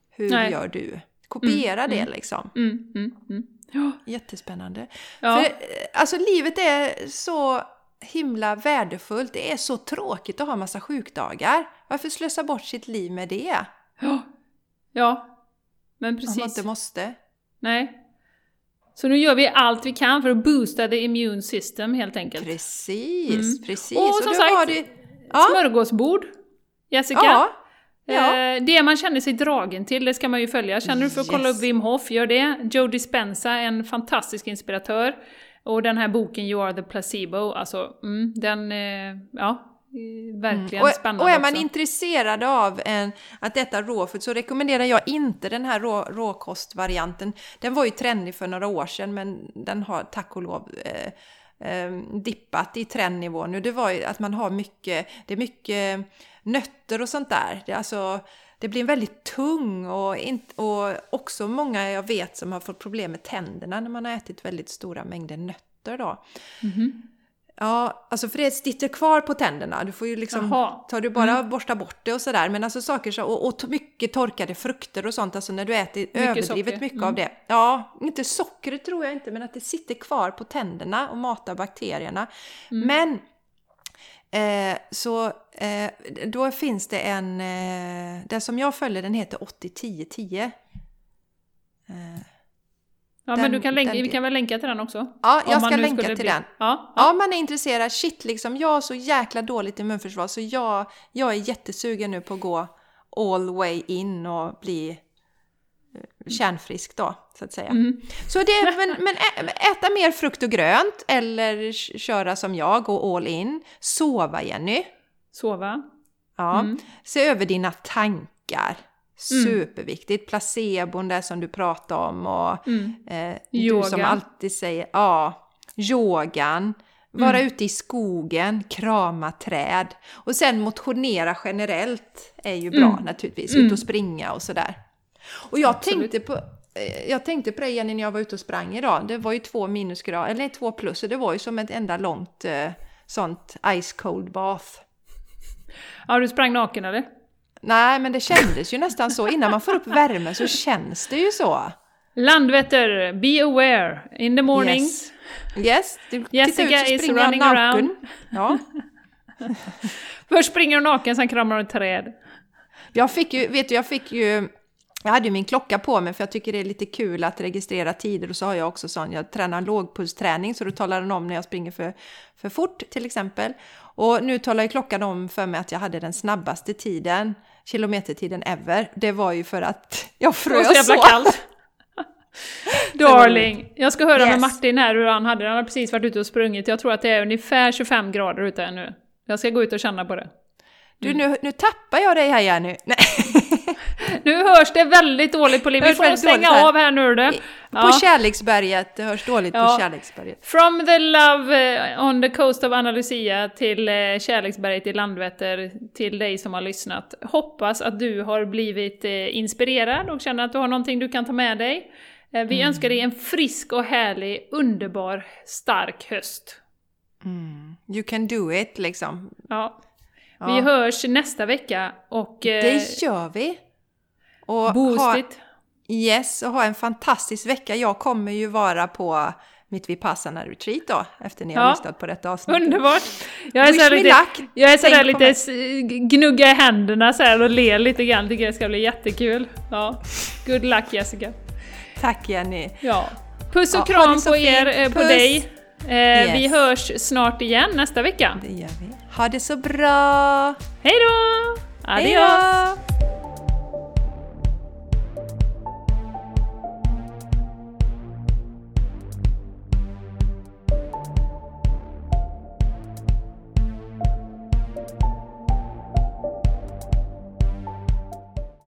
Hur Nej. gör du? Kopiera mm, det mm. liksom. Mm, ja. Jättespännande. Ja. För, alltså livet är så himla värdefullt. Det är så tråkigt att ha massa sjukdagar. Varför slösa bort sitt liv med det? Ja, ja. men precis. Om man inte måste. Nej. Så nu gör vi allt vi kan för att boosta the immune system helt enkelt. Precis, mm. precis. Och, och som sagt, det... ja. smörgåsbord. Jessica, ja. Ja. Eh, det man känner sig dragen till, det ska man ju följa. Känner du för att yes. kolla upp Wim Hof, gör det. Joe Dispenza, en fantastisk inspiratör. Och den här boken You are the placebo, alltså mm, den, eh, ja, verkligen mm. och, spännande Och är man också. intresserad av en, att äta råfood så rekommenderar jag inte den här rå, råkostvarianten. Den var ju trendig för några år sedan men den har tack och lov eh, eh, dippat i trendnivå nu. Det var ju att man har mycket, det är mycket nötter och sånt där. Det, alltså, det blir väldigt tung och, in, och också många jag vet som har fått problem med tänderna när man har ätit väldigt stora mängder nötter då. Mm -hmm. Ja, alltså för det sitter kvar på tänderna. Du får ju liksom, Jaha. tar du bara mm. borsta bort det och sådär. Men alltså saker så, och, och mycket torkade frukter och sånt, alltså när du äter mycket överdrivet socker. mycket mm. av det. Ja, inte sockret tror jag inte, men att det sitter kvar på tänderna och matar bakterierna. Mm. Men Eh, så eh, då finns det en, eh, den som jag följer den heter 80-10-10. Eh, ja, den, men du kan länka, vi kan väl länka till den också? Ja, jag ska länka till bli... den. Ja, ja. Om man är intresserad, shit liksom, jag har så jäkla dåligt immunförsvar så jag, jag är jättesugen nu på att gå all way in och bli kärnfrisk då, så att säga. Mm. Så det, men, men äta mer frukt och grönt eller köra som jag, gå all in. Sova, Jenny. Sova. Ja. Mm. Se över dina tankar. Mm. Superviktigt. Placebon där som du pratade om och mm. eh, du som alltid säger ja, yogan. Vara mm. ute i skogen, krama träd. Och sen motionera generellt är ju bra mm. naturligtvis. Ut och springa och sådär. Och jag tänkte på eh, jag tänkte på det Jenny när jag var ute och sprang idag. Det var ju två minusgrader, eller två plus, det var ju som ett enda långt eh, sånt ice cold bath. Ja, du sprang naken eller? Nej, men det kändes ju nästan så. Innan man får upp värme så känns det ju så. Landvetter, be aware, in the mornings. Yes, yes. Du, Jessica is running around. Ja. Först springer hon naken, sen kramar hon ett träd. Jag fick ju, vet du, jag fick ju jag hade ju min klocka på mig för jag tycker det är lite kul att registrera tider och så har jag också sån, jag tränar lågpulsträning så då talar den om när jag springer för, för fort till exempel. Och nu talar ju klockan om för mig att jag hade den snabbaste tiden, kilometertiden ever. Det var ju för att jag frös så. jävla kallt. Darling, jag ska höra yes. med Martin här hur han hade Han har precis varit ute och sprungit. Jag tror att det är ungefär 25 grader ute nu. Jag ska gå ut och känna på det. Du, nu, nu tappar jag dig här Jenny. Nej. Nu hörs det väldigt dåligt på liv. Vi får stänga här. av här nu du. Ja. På Kärleksberget, det hörs dåligt ja. på Kärleksberget. From the love eh, on the coast of Anna Lucia till eh, Kärleksberget i Landvetter, till dig som har lyssnat. Hoppas att du har blivit eh, inspirerad och känner att du har någonting du kan ta med dig. Vi mm. önskar dig en frisk och härlig, underbar, stark höst. Mm. You can do it, liksom. Ja. Vi ja. hörs nästa vecka och... Det gör vi! Och Boostigt! Ha, yes, och ha en fantastisk vecka. Jag kommer ju vara på mitt Vipassana retreat då, efter ni har ja. lyssnat på detta avsnitt. Underbart! Jag är sådär lite, jag är sådär lite gnugga i händerna så och ler lite grann, tycker det ska bli jättekul. Ja. Good luck Jessica! Tack Jenny! Ja. Puss och ja, kram på er. Eh, på dig! Eh, yes. Vi hörs snart igen nästa vecka. Det gör vi. Ha det så bra! Hej då! Adios! Hejdå.